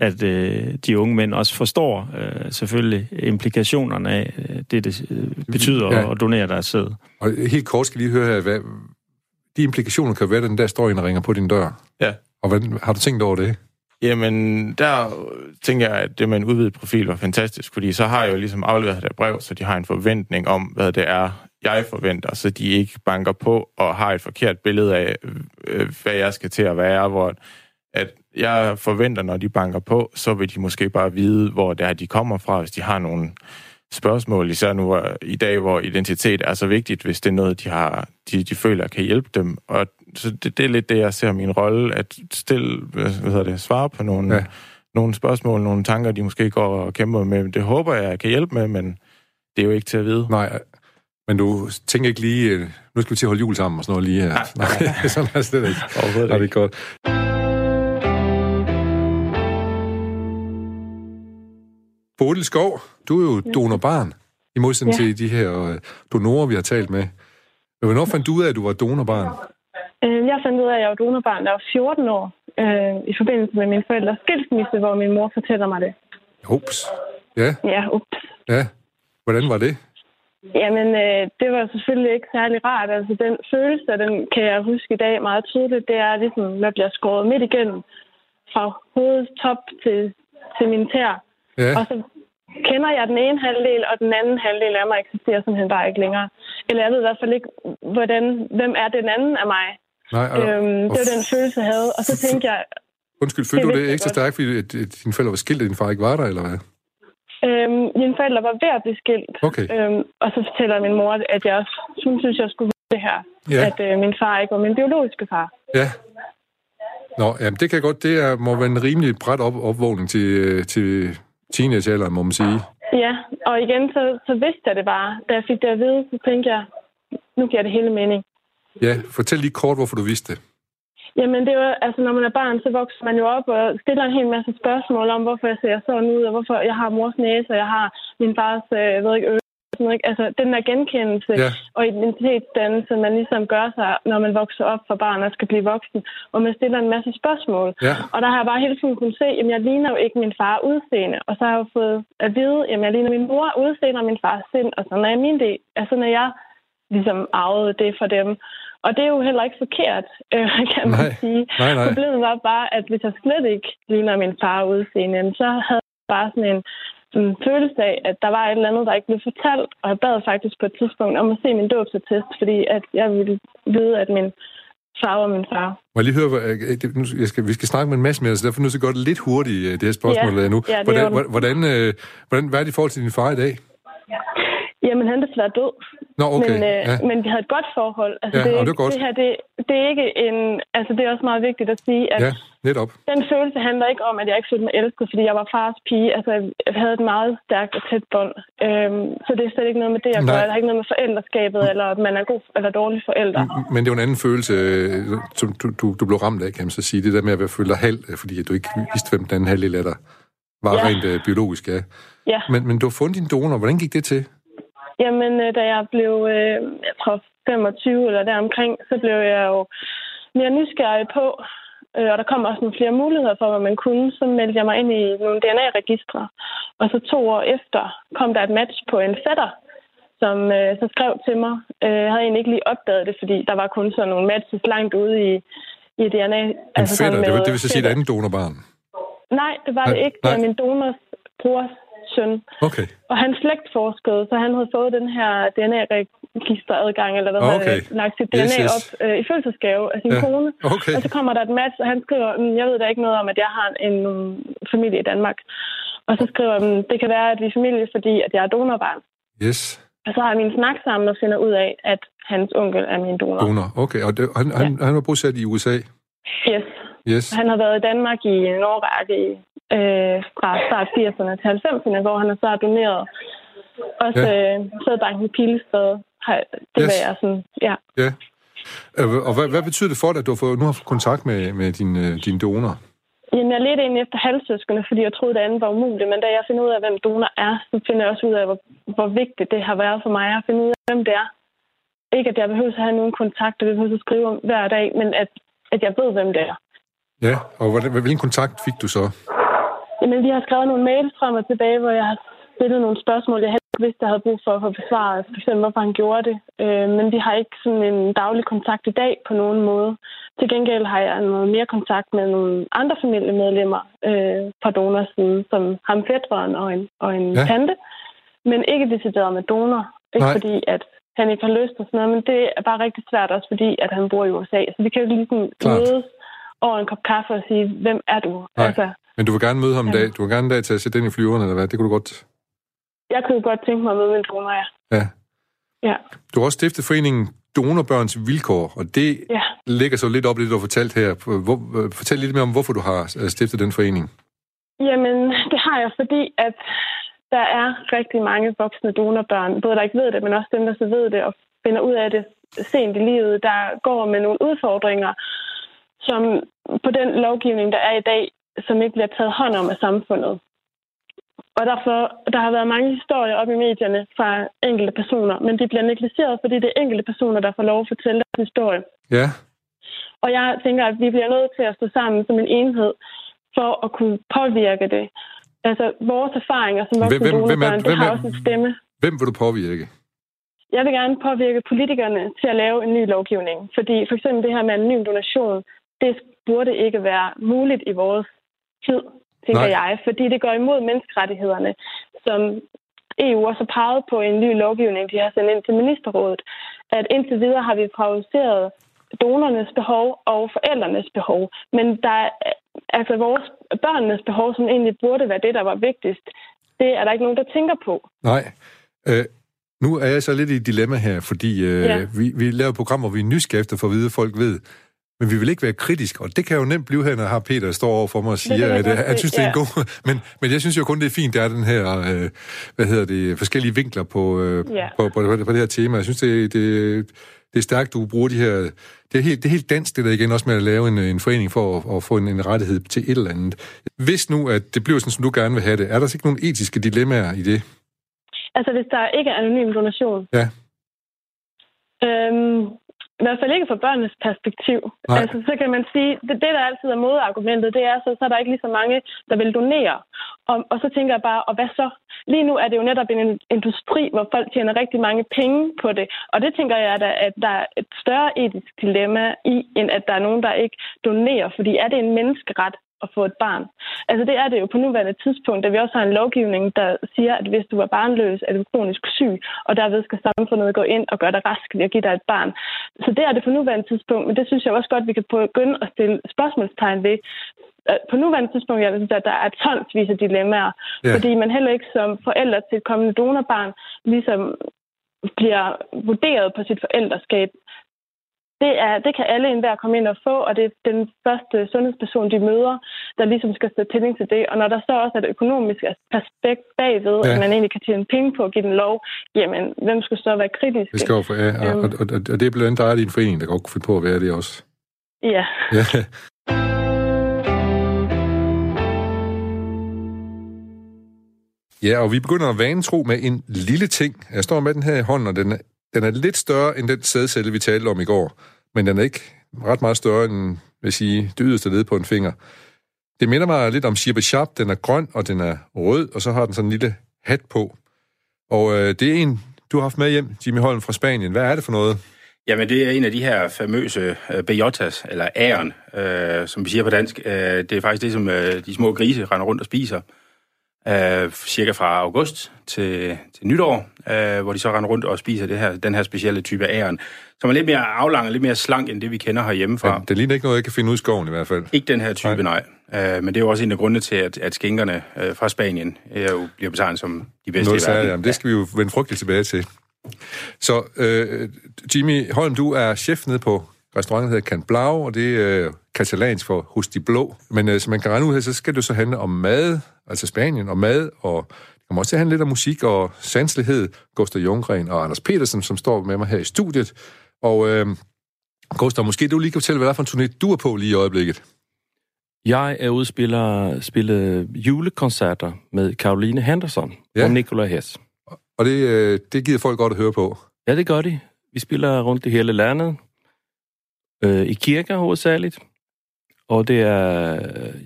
S7: at øh, de unge mænd også forstår øh, selvfølgelig implikationerne af øh, det, det øh, betyder ja. at donere deres sæd.
S2: Og helt kort skal lige høre her, hvad, de implikationer kan være, den der står og ringer på din dør.
S6: Ja.
S2: Og hvad, har du tænkt over det?
S6: Jamen, der tænker jeg, at det med en udvidet profil var fantastisk, fordi så har jeg jo ligesom afleveret det brev, så de har en forventning om, hvad det er, jeg forventer, så de ikke banker på og har et forkert billede af, øh, hvad jeg skal til at være, hvor at jeg forventer, når de banker på, så vil de måske bare vide, hvor det er, de kommer fra, hvis de har nogle spørgsmål, især nu i dag, hvor identitet er så vigtigt, hvis det er noget, de, har, de, de føler kan hjælpe dem. Og så det, det er lidt det, jeg ser min rolle, at stille, hvad hedder det, svare på nogle, ja. nogle spørgsmål, nogle tanker, de måske går og kæmper med. Det håber jeg, jeg kan hjælpe med, men det er jo ikke til at vide.
S2: Nej, men du tænker ikke lige, øh, nu skal vi til at holde jul sammen og sådan noget lige her. Nej, nej, nej. sådan er det ikke. Overhovedet ikke. Det er godt. Bodil Skov, du er jo donorbarn, i modsætning ja. til de her øh, donorer, vi har talt med. Hvornår fandt du ud af, at du var donorbarn?
S8: Øh, jeg fandt ud af, at jeg var donorbarn, da jeg var 14 år, øh, i forbindelse med min forældres skilsmisse, hvor min mor fortæller mig det.
S2: Ups. Ja.
S8: Ja, ups.
S2: Ja. Hvordan var det?
S8: Jamen, øh, det var selvfølgelig ikke særlig rart. Altså, den følelse, den kan jeg huske i dag meget tydeligt, det er ligesom, jeg bliver skåret midt igennem fra hovedets top til, til min tær. Ja. Og så kender jeg den ene halvdel, og den anden halvdel af mig eksisterer simpelthen bare ikke længere. Eller jeg ved i hvert fald ikke, hvordan, hvem er den anden af mig.
S2: Nej, og,
S8: øhm, det var den følelse, jeg havde. Og så tænkte jeg...
S2: Undskyld, følte du det ekstra stærkt, fordi at, at dine forældre var skilt, og din far ikke var der, eller hvad?
S8: Øhm, mine forældre var ved at blive skilt.
S2: Okay.
S8: Øhm, og så fortæller min mor, at jeg også synes, jeg skulle det her. Ja. At øh, min far ikke var min biologiske far.
S2: Ja. Nå, jamen det kan godt, det er, må være en rimelig bræt op, opvågning til, øh, til teenagealderen, må man sige.
S8: Ja, og igen, så, så vidste jeg det bare. Da jeg fik det at vide, så tænkte jeg, nu giver det hele mening.
S2: Ja, fortæl lige kort, hvorfor du vidste det.
S8: Jamen, det var, altså, når man er barn, så vokser man jo op og stiller en hel masse spørgsmål om, hvorfor jeg ser sådan ud, og hvorfor jeg har mors næse, og jeg har min fars, øh, ved ikke, sådan noget. Altså, den der genkendelse ja. og identitetsdannelse, man ligesom gør sig, når man vokser op for barn og skal blive voksen, og man stiller en masse spørgsmål.
S2: Ja.
S8: Og der har jeg bare hele tiden kunnet se, at jeg ligner jo ikke min far udseende. Og så har jeg jo fået at vide, at jeg ligner min mor udseende og min fars sind, og sådan er min del. Altså, når jeg ligesom arvede det for dem. Og det er jo heller ikke forkert, øh, kan man
S2: nej.
S8: sige.
S2: Nej, nej.
S8: Problemet var bare, at hvis jeg slet ikke ligner min far udseende, så havde jeg bare sådan en en følelse af, at der var et eller andet, der ikke blev fortalt. Og jeg bad faktisk på et tidspunkt om at se min dåbsattest, fordi at jeg ville vide, at min far var min far.
S2: Må jeg lige høre, jeg skal, vi skal snakke med en masse mere, så derfor er nødt til at gå lidt hurtigt, øh, det her spørgsmål
S8: ja,
S2: nu.
S8: Ja, det
S2: hvordan, hvordan, øh, hvordan, hvad er det i forhold til din far i dag?
S8: Jamen, han er desværre død.
S2: Nå, okay.
S8: Men, øh,
S2: ja.
S8: men vi havde et godt forhold. Altså,
S2: ja,
S8: det,
S2: det er godt.
S8: Det her, det, det er ikke en... Altså, det er også meget vigtigt at sige, at
S2: ja, netop.
S8: den følelse handler ikke om, at jeg ikke følte mig elsket, fordi jeg var fars pige. Altså, jeg havde et meget stærkt og tæt bånd. Øhm, så det er slet ikke noget med det, jeg gør. Det har ikke noget med forældreskabet, eller at man er god eller dårlig forælder.
S2: Men det er jo en anden følelse, øh, som du, du, du blev ramt af, kan man så sige. Det der med at føle dig halv, øh, fordi du ikke vidste, hvem den anden halvdel af dig var ja. rent uh, biologisk, ja.
S8: ja.
S2: Men, men du har fundet din donor. Hvordan gik det til?
S8: Jamen, øh, da jeg blev, øh, jeg tror 25 eller deromkring, så blev jeg jo mere nysgerrig på, øh, og der kom også nogle flere muligheder for, hvad man kunne. Så meldte jeg mig ind i nogle DNA-registre. Og så to år efter kom der et match på en fætter, som øh, så skrev til mig. Øh, jeg havde egentlig ikke lige opdaget det, fordi der var kun sådan nogle matches langt ude i, i DNA.
S2: En altså fætter, det, vil, det vil så sige et andet donorbarn?
S8: Nej, det var nej, det ikke. Det var min donors brors søn.
S2: Okay.
S8: Og han slægtforskede, så han havde fået den her DNA-registeradgang, eller hvad
S2: okay.
S8: havde lagt sit DNA yes, yes. op øh, i fødselsgave af sin
S2: ja.
S8: kone.
S2: Okay.
S8: Og så kommer der et match, og han skriver, mm, jeg ved da ikke noget om, at jeg har en, en familie i Danmark. Og så skriver han, det kan være, at vi er familie, fordi at jeg er donorbarn.
S2: Yes.
S8: Og så har jeg min snak sammen og finder ud af, at hans onkel er min donor.
S2: Donor, okay. Og det, han, ja. han, han var bosat i USA?
S8: Yes.
S2: yes.
S8: Han har været i Danmark i en årrække i øh, fra start 80'erne til 90'erne, hvor han har så doneret også ja. øh, sædbanken i Pilestred. Det yes. var jeg sådan, ja.
S2: Ja. Og hvad, hvad betyder det for dig, at du har fået, nu har fået kontakt med, med din, øh, din donor?
S8: Jamen, jeg ledte egentlig efter halvsøskende, fordi jeg troede, det andet var umuligt. Men da jeg finder ud af, hvem donor er, så finder jeg også ud af, hvor, hvor vigtigt det har været for mig at finde ud af, hvem det er. Ikke, at jeg behøver at have nogen kontakt, og det behøver at skrive om hver dag, men at, at jeg ved, hvem det er.
S2: Ja, og hvilken kontakt fik du så?
S8: Jamen, vi har skrevet nogle mails frem og tilbage, hvor jeg har stillet nogle spørgsmål, jeg ikke vidste, jeg havde brug for at få besvaret. For eksempel, hvorfor han gjorde det. Øh, men vi har ikke sådan en daglig kontakt i dag på nogen måde. Til gengæld har jeg noget mere kontakt med nogle andre familiemedlemmer øh, fra donorsiden, som ham fædreren og en, og en ja. tante. Men ikke decideret med donor. Ikke Nej. fordi, at han ikke har lyst og sådan noget, men det er bare rigtig svært også, fordi at han bor i USA. Så vi kan jo ikke ligesom mødes over en kop kaffe og sige, hvem er du?
S2: Nej. Altså, men du vil gerne møde ham en dag? Du vil gerne en dag til at sætte ind i flyveren, eller hvad? Det kunne du godt...
S8: Jeg kunne godt tænke mig at møde min donor, ja.
S2: Ja.
S8: ja.
S2: Du har også stiftet foreningen Donorbørns Vilkår, og det ja. ligger så lidt op i det, du har fortalt her. Hvor, fortæl lidt mere om, hvorfor du har øh, stiftet den forening.
S8: Jamen, det har jeg, fordi at der er rigtig mange voksne donorbørn, både der ikke ved det, men også dem, der så ved det og finder ud af det sent i livet, der går med nogle udfordringer, som på den lovgivning, der er i dag, som ikke bliver taget hånd om af samfundet. Og derfor, der har været mange historier op i medierne fra enkelte personer, men de bliver negligeret, fordi det er enkelte personer, der får lov at fortælle deres historie.
S2: Ja.
S8: Og jeg tænker, at vi bliver nødt til at stå sammen som en enhed for at kunne påvirke det. Altså, vores erfaringer som voksne hvem, hvem, hvem, det har også en stemme.
S2: Hvem vil du påvirke?
S8: Jeg vil gerne påvirke politikerne til at lave en ny lovgivning. Fordi for eksempel det her med anonym donation, det burde ikke være muligt i vores tid, tænker Nej. jeg. Fordi det går imod menneskerettighederne, som EU også har peget på en ny lovgivning, de har sendt ind til ministerrådet. At indtil videre har vi favoriseret donornes behov og forældrenes behov. Men der er altså vores børnenes behov, som egentlig burde være det, der var vigtigst, det er der ikke nogen, der tænker på.
S2: Nej. Øh, nu er jeg så lidt i et dilemma her, fordi øh, ja. vi, vi laver programmer, hvor vi er nysgerrige efter for at vide, at folk ved, men vi vil ikke være kritiske, og det kan jo nemt blive her, når har Peter står over for mig og siger, det at han synes, det er en god... Men, men jeg synes jo kun, det er fint, der er den her, øh, hvad hedder det, forskellige vinkler på, øh, ja. på, på, på, på det her tema. Jeg synes, det, det, det er stærkt, du bruger de her... Det er helt, det er helt dansk, det der igen også med at lave en, en forening for at, at få en, en rettighed til et eller andet. Hvis nu, at det bliver sådan, som du gerne vil have det, er der så ikke nogen etiske dilemmaer i det?
S8: Altså, hvis der ikke er anonym donation?
S2: Ja.
S8: Øhm, i hvert fald ikke fra børnenes perspektiv. Altså, så kan man sige, det, det der altid er modargumentet, det er, så, så er der ikke lige så mange, der vil donere. Og, og så tænker jeg bare, og hvad så? Lige nu er det jo netop en industri, hvor folk tjener rigtig mange penge på det. Og det tænker jeg, at der, at der er et større etisk dilemma i, end at der er nogen, der ikke donerer. Fordi er det en menneskeret at få et barn. Altså det er det jo på nuværende tidspunkt, da vi også har en lovgivning, der siger, at hvis du er barnløs, er du kronisk syg, og derved skal samfundet gå ind og gøre dig rask ved at give dig et barn. Så det er det på nuværende tidspunkt, men det synes jeg også godt, vi kan begynde at stille spørgsmålstegn ved. Øh, på nuværende tidspunkt, jeg synes, at der er tonsvis af dilemmaer, ja. fordi man heller ikke som forældre til et kommende donorbarn ligesom bliver vurderet på sit forældreskab det, er, det kan alle enhver komme ind og få, og det er den første sundhedsperson, de møder, der ligesom skal stå tilling til det. Og når der så også er et økonomisk aspekt bagved, ja. at man egentlig kan tjene penge på at give den lov, jamen, hvem skulle så være kritisk?
S2: Det skal jo for, ja, og, øhm. og, og, og, det er blandt andet dig din forening, der godt kunne finde på at være det også.
S8: Ja.
S2: ja. Ja, og vi begynder at vanetro med en lille ting. Jeg står med den her i hånden, og den er den er lidt større end den sædcelle, vi talte om i går, men den er ikke ret meget større end, vil sige, det yderste led på en finger. Det minder mig lidt om Shirba Sharp. Den er grøn, og den er rød, og så har den sådan en lille hat på. Og øh, det er en, du har haft med hjem, Jimmy Holm fra Spanien. Hvad er det for noget?
S9: Jamen, det er en af de her famøse øh, bejotas, eller æren, øh, som vi siger på dansk. Øh, det er faktisk det, som øh, de små grise render rundt og spiser øh, cirka fra august til, til nytår, øh, hvor de så render rundt og spiser det her, den her specielle type æren, som er lidt mere aflang og lidt mere slank, end det vi kender herhjemmefra. Ja,
S2: det ligner ikke noget, jeg kan finde ud i skoven i hvert fald.
S9: Ikke den her type, nej. nej. Øh, men det er jo også en af grundene til, at, at skænkerne øh, fra Spanien øh, jo bliver betegnet som de bedste noget i verden.
S2: Jamen, det skal vi jo vende frygteligt tilbage til. Så øh, Jimmy Holm, du er chef nede på restauranten hedder Can Blau, og det er øh, katalansk for Hos de Blå. Men øh, som man kan regne ud her, så skal det så handle om mad, altså Spanien, og mad, og det kommer også til at handle lidt om musik og sanselighed. Gustav Junggren og Anders Petersen, som står med mig her i studiet. Og øh, Gustav, måske du lige kan fortælle, hvad det er for en turné, du er på lige i øjeblikket.
S10: Jeg er ude og spille, spille julekoncerter med Caroline Henderson ja. og Nikolaj Hess.
S2: Og det, øh, det giver folk godt at høre på.
S10: Ja, det gør de. Vi spiller rundt i hele landet. Øh, I kirker hovedsageligt. Og det er,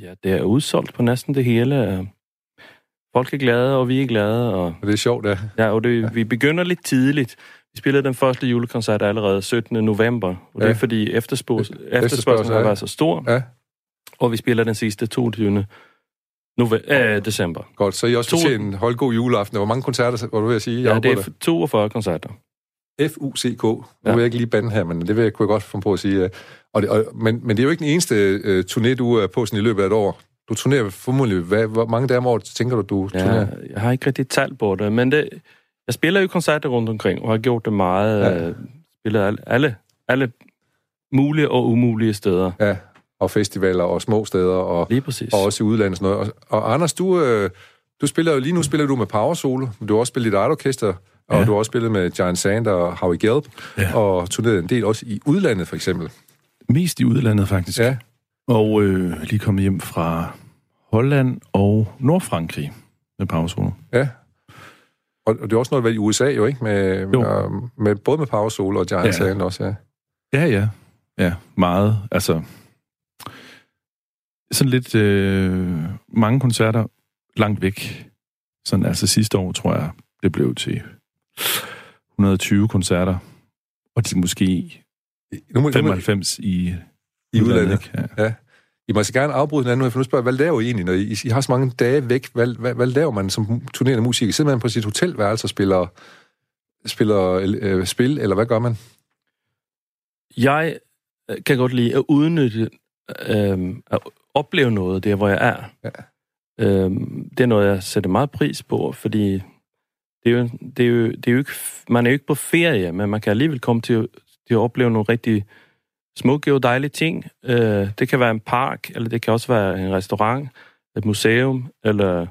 S10: ja, det er udsolgt på næsten det hele. Folk er glade, og vi er glade. Og,
S2: og det er sjovt, ja.
S10: Ja, og det, ja. vi begynder lidt tidligt. Vi spillede den første julekoncert allerede 17. november, og ja. det er fordi efterspørgselen efterspørgsel har været så stor. Ja. Og vi spiller den sidste 22. Nove- øh, december.
S2: Godt, så I også to... en hold god juleaften. Hvor mange koncerter var du ved at sige?
S10: Jeg ja, det er 42 koncerter.
S2: F-U-C-K. Nu ja. vil jeg ikke lige bande her, men det vil jeg, kunne jeg godt finde på at sige. Og det, og, men, men det er jo ikke den eneste uh, turné, du er på sådan i løbet af et år. Du turnerer formodentlig... Hvad, hvor mange dage om året tænker du, du ja, turnerer?
S10: Jeg har ikke rigtig talt på det, men det, jeg spiller jo koncerter rundt omkring, og har gjort det meget. Ja. Uh, spillet alle, alle, alle mulige og umulige steder.
S2: Ja, og festivaler og små steder, og,
S10: Lige præcis.
S2: og også i udlandet sådan noget. Og, og Anders, du, øh, du spiller jo lige nu spiller du med Power Solo, men du har også spillet dit eget orkester, og ja. du har også spillet med Giant Sand og Howie Gelb, ja. og turneret en del også i udlandet, for eksempel.
S11: Mest i udlandet, faktisk. Ja. Og øh, lige kommet hjem fra Holland og Nordfrankrig med Power Solo.
S2: Ja. Og, og det er også noget, vel i USA jo, ikke? Med, med, med, både med Power Solo og Giant ja. Sand også, ja.
S11: Ja, ja. Ja, meget. Altså, sådan lidt øh, mange koncerter langt væk. Sådan altså sidste år, tror jeg, det blev til 120 koncerter. Og det måske nu må, 95 nu må, i,
S2: i udlandet. Ja. ja. I må så gerne afbryde hinanden nu, for nu spørger hvad laver I egentlig, når I, I har så mange dage væk? Hvad, hvad, hvad laver man som turnerende musiker? Sidder man på sit hotelværelse og spiller, spiller øh, spil, eller hvad gør man?
S10: Jeg øh, kan godt lide at udnytte øh, at opleve noget der, hvor jeg er. Ja. Øhm, det er noget, jeg sætter meget pris på, fordi det er jo, det er jo, det er jo ikke, man er jo ikke på ferie, men man kan alligevel komme til, til at opleve nogle rigtig smukke og dejlige ting. Øh, det kan være en park, eller det kan også være en restaurant, et museum, eller,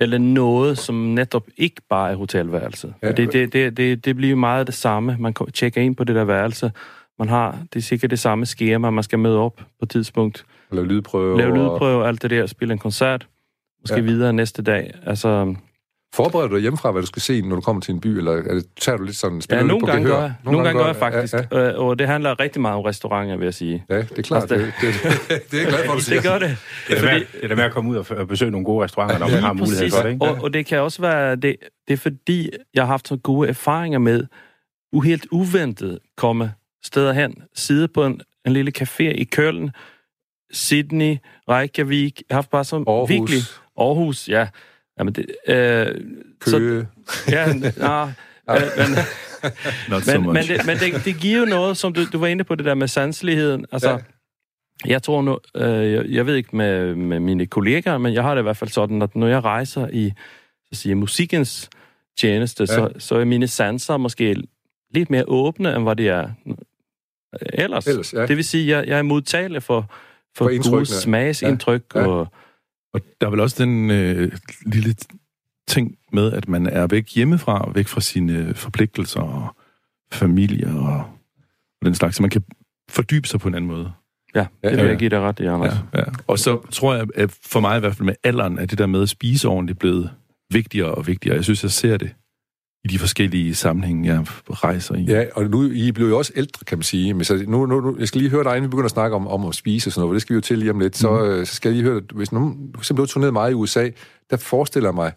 S10: eller noget, som netop ikke bare er hotelværelse. Ja. Det, det, det, det, det bliver meget det samme. Man tjekker ind på det der værelse, man har, det er sikkert det samme skema, man skal med op på et tidspunkt.
S2: Lave lydprøve.
S10: Lave lydprøve, og... alt det der, spille en koncert, måske ja. videre næste dag. Altså,
S2: Forbereder du dig hjemmefra, hvad du skal se, når du kommer til en by, eller er det, tager du lidt sådan,
S10: spiller ja, nogle gange gør jeg. Nogle, nogle gange gør jeg faktisk, ja, ja. og det handler rigtig meget om restauranter, vil jeg sige.
S2: Ja, det er klart. Altså, det, det, det, det er glad for, du siger.
S10: Det gør det.
S9: Det er, med, det er med at komme ud og besøge nogle gode restauranter, når ja, man har mulighed for det. Ikke?
S10: Og, og det kan også være, det, det er fordi, jeg har haft så gode erfaringer med, helt uventet komme steder hen, sidde på en, en lille café i Køln, Sydney, Reykjavik, jeg har haft bare så
S2: Aarhus. virkelig...
S10: Aarhus, ja. Jamen det,
S2: øh, Køge.
S10: Så, ja, na, øh, men, men, men, det, men det, det giver jo noget, som du, du var inde på, det der med sanseligheden. Altså, ja. Jeg tror nu, øh, jeg, jeg ved ikke med, med mine kollegaer, men jeg har det i hvert fald sådan, at når jeg rejser i så siger, musikkens tjeneste, ja. så, så er mine sanser måske lidt mere åbne, end hvad de er ellers. ellers ja. Det vil sige, at jeg, jeg er modtagelig for, for, for gode smagsindtryk. Ja. Ja. Og,
S11: og der er vel også den øh, lille ting med, at man er væk hjemmefra, væk fra sine forpligtelser og familie og, og den slags, så man kan fordybe sig på en anden måde.
S10: Ja, det vil ja, jeg give dig ret i, Anders.
S11: Ja, ja. Og så tror jeg, at for mig i hvert fald med alderen, at det der med at spise ordentligt blevet vigtigere og vigtigere. Jeg synes, jeg ser det i de forskellige sammenhænge, jeg rejser i.
S2: Ja, og nu I blev jo også ældre, kan man sige. Men så nu, nu, jeg skal lige høre dig, inden vi begynder at snakke om, om at spise og sådan noget, for det skal vi jo til lige om lidt. Mm. Så, mhm. så skal jeg lige høre, hvis nu, for eksempel du turneret meget i USA, der forestiller jeg mig,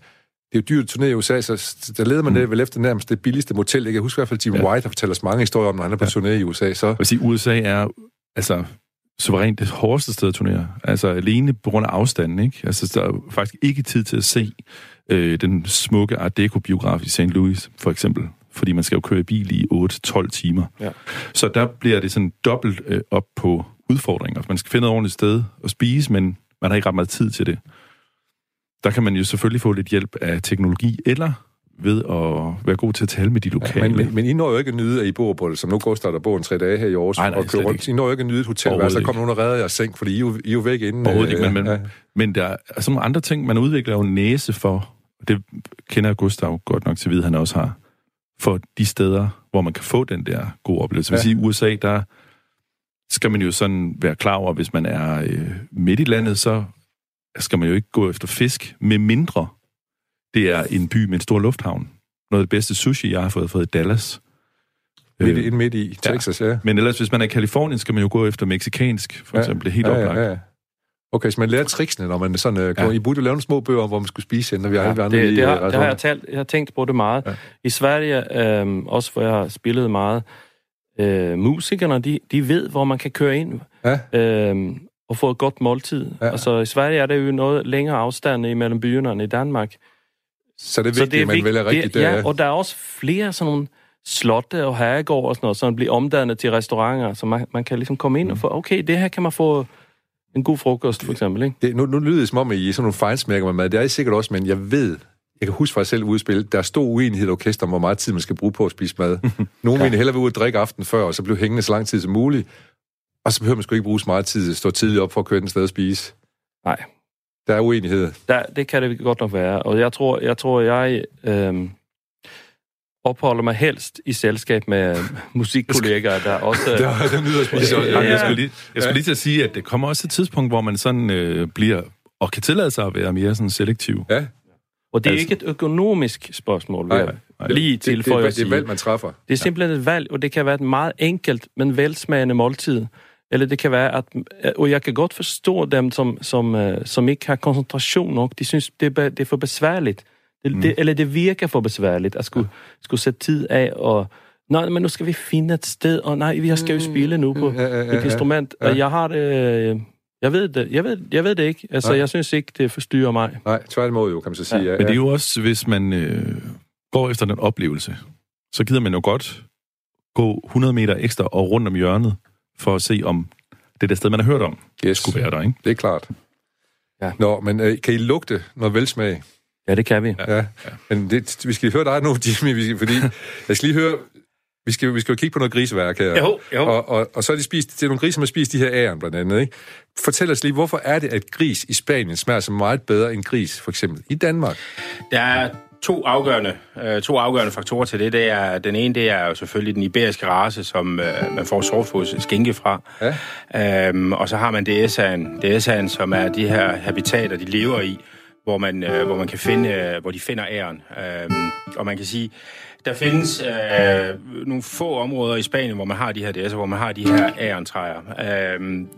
S2: det er jo dyrt at turnere i USA, så der leder man mm. det vel efter nærmest det billigste motel. Jeg kan huske i hvert fald, Jim ja. White har fortalt os mange historier om, når han er på ja. turné i USA. Så...
S11: Jeg sige, USA er altså suverænt det hårdeste sted at turnere. Altså alene på grund af afstanden, ikke? Altså der er faktisk ikke tid til at se øh, den smukke Art Deco-biograf i St. Louis, for eksempel. Fordi man skal jo køre i bil i 8-12 timer. Ja. Så der bliver det sådan dobbelt øh, op på udfordringer. Man skal finde et ordentligt sted at spise, men man har ikke ret meget tid til det. Der kan man jo selvfølgelig få lidt hjælp af teknologi, eller ved at være god til at tale med de lokale.
S2: Ja, men, men, I når jo ikke at nyde, at I bor på det, som nu går der bor en tre dage her i Aarhus, nej, nej, og kører rundt. I når jo ikke at nyde et hotel, så kommer nogen og redder jeres seng, fordi I er jo, I er jo væk inden.
S11: Overhovedet ikke, men, men, ja. men der er sådan nogle andre ting, man udvikler jo næse for, det kender Gustav godt nok til at vide, han også har, for de steder, hvor man kan få den der gode oplevelse. Ja. Hvis i USA, der
S3: skal man jo sådan være klar over, hvis man er øh, midt i landet, så skal man jo ikke gå efter fisk, med mindre det er en by med en stor lufthavn. Noget af det bedste sushi, jeg har fået, fået i Dallas.
S2: Midt, øh, midt i Texas, ja. ja.
S3: Men ellers, hvis man er i Kalifornien, skal man jo gå efter meksikansk, for ja. eksempel. Det er helt
S2: ja,
S3: oplagt.
S2: Ja, ja. Okay, så man lærer tricksene, når man sådan uh, går... Ja. I burde jo lave nogle små bøger, hvor man skulle spise, når vi har
S10: ja,
S2: andre
S10: det,
S2: i,
S10: det, har,
S2: uh,
S10: det har jeg, talt, jeg har tænkt på det meget. Ja. I Sverige, øh, også hvor jeg har spillet meget, øh, musikerne, de, de ved, hvor man kan køre ind ja. øh, og få et godt måltid. Ja. Altså, i Sverige er det jo noget længere afstand imellem byerne end i Danmark.
S2: Så det er vigtigt, så det er at man vælger rigtigt.
S10: Det, ja, og der er også flere sådan nogle slotte og herregård og sådan noget, som bliver omdannet til restauranter, så man, man kan ligesom komme ind mm. og få, okay, det her kan man få en god frokost, for eksempel, ikke?
S2: Det, nu, nu lyder det som om, at I er sådan nogle fejlsmærker med mad. Det er I sikkert også, men jeg ved, jeg kan huske fra selv udspil, der er stor uenighed i orkester om, hvor meget tid man skal bruge på at spise mad. Nogle ja. vil hellere være ude og drikke aften før, og så blive hængende så lang tid som muligt. Og så behøver man sgu ikke bruge så meget tid at stå tidligt op for at køre den sted og spise.
S10: Nej.
S2: Der er uenighed.
S10: Der, det kan det godt nok være. Og jeg tror, jeg, tror, jeg øh, opholder mig helst i selskab med musikkollegaer, der også...
S2: der, der nyder spise
S3: ja, Jeg skulle lige, jeg skulle lige til at sige, at det kommer også et tidspunkt, hvor man sådan øh, bliver og kan tillade sig at være mere sådan selektiv.
S2: Ja.
S10: Og det er altså, ikke et økonomisk spørgsmål, vil jeg nej, lige til
S2: det, det, det, det er valg, man træffer.
S10: Det er simpelthen et valg, og det kan være et meget enkelt, men velsmagende måltid. Eller det kan være, at... Og jeg kan godt forstå dem, som, som, øh, som ikke har koncentration nok. De synes, det er, det er for besværligt. Det, mm. det, eller det virker for besværligt at skulle, skulle sætte tid af og... Nej, men nu skal vi finde et sted, og nej, vi skal jo mm. spille nu på ja, ja, ja, et instrument. Ja. Jeg har det... Jeg ved det, jeg ved, jeg ved det ikke. Altså, Nej. jeg synes ikke, det forstyrrer mig.
S2: Nej, tværtimod jo, kan man så sige. Ja.
S3: Ja, Men det er jo også, hvis man øh, går efter den oplevelse, så gider man jo godt gå 100 meter ekstra og rundt om hjørnet, for at se, om det der sted, man har hørt om, yes. skulle være der, ikke?
S2: Det er klart. Ja. Nå, men øh, kan I lugte noget velsmag?
S10: Ja, det kan vi.
S2: Ja, ja. men det, vi skal høre dig nu, Jimmy, fordi jeg skal lige høre, vi skal, vi skal jo kigge på noget griseværk her.
S9: Jo, jo.
S2: Og, og, og så er de spist, det er nogle grise, som har spist de her æren blandt andet. Ikke? Fortæl os lige, hvorfor er det, at gris i Spanien smager så meget bedre end gris, for eksempel i Danmark?
S9: Der er to afgørende, øh, to afgørende faktorer til det. det er, den ene det er jo selvfølgelig den iberiske race, som øh, man får softfods skinke fra. Ja. Øhm, og så har man DSA'en, DSA'en, som er de her habitater, de lever i, hvor man, øh, hvor man kan finde, øh, hvor de finder æren. Øhm, og man kan sige, der findes øh, nogle få områder i Spanien, hvor man har de her DS'er, hvor man har de her ærentræer. Øhm,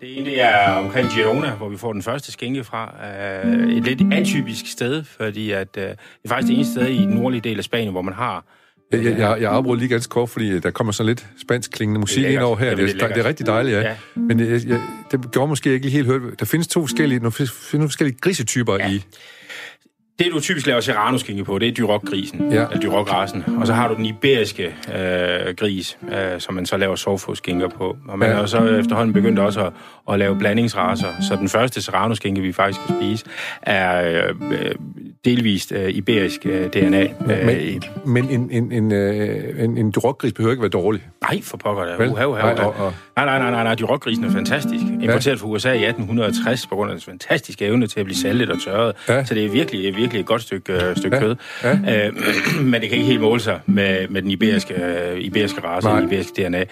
S9: det ene det er omkring Girona, hvor vi får den første skænke fra. Øh, et lidt atypisk sted, fordi at, øh, det er faktisk det eneste sted i den nordlige del af Spanien, hvor man har
S2: jeg, jeg, jeg, jeg afbryder lige ganske kort, fordi der kommer sådan lidt spansk klingende musik ind over her. Det, det, det, det er rigtig dejligt, ja. ja. Men jeg, jeg, det gjorde måske ikke helt hørt. Der findes to forskellige, nogle forskellige grisetyper ja. i
S9: det, du typisk laver serrano på, det er Duroc-grisen, ja. eller Duroc-rasen. Og så har du den iberiske øh, gris, øh, som man så laver sovfodskinker på. Og man ja. har så efterhånden begyndt også at, at lave blandingsraser. Så den første serrano vi faktisk kan spise, er øh, delvist øh, iberisk øh, DNA. Øh,
S2: men men en, en, en, øh, en, en Duroc-gris behøver ikke være dårlig?
S9: Nej, for pokker da. Uha, uha, uha. Nej, og, og... nej, nej, nej, nej, nej. Duroc-grisen er fantastisk. Importeret ja. fra USA i 1860 på grund af dens fantastiske evne til at blive saltet og tørret. Ja. Så det er virkelig, virkelig et godt stykke, øh, stykke ja. kød. Ja. Øh, men det kan ikke helt måle sig med, med den iberiske, øh, iberiske race, den iberiske DNA.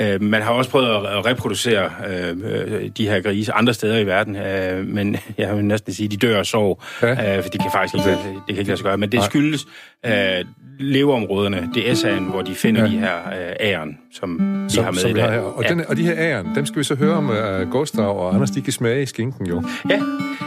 S9: Øh, man har også prøvet at reproducere øh, de her grise andre steder i verden, øh, men jeg vil næsten sige, at de dør af sorg, ja. øh, for de kan faktisk ikke, det kan ikke lade sig gøre. Men det skyldes øh, leveområderne, det er sagen, hvor de finder ja. de her øh, æren, som de som, har med som i dag.
S2: Og, ja. den, og de her æren, dem skal vi så høre om uh, Gustav og Anders, de kan smage i skinken jo.
S9: Ja,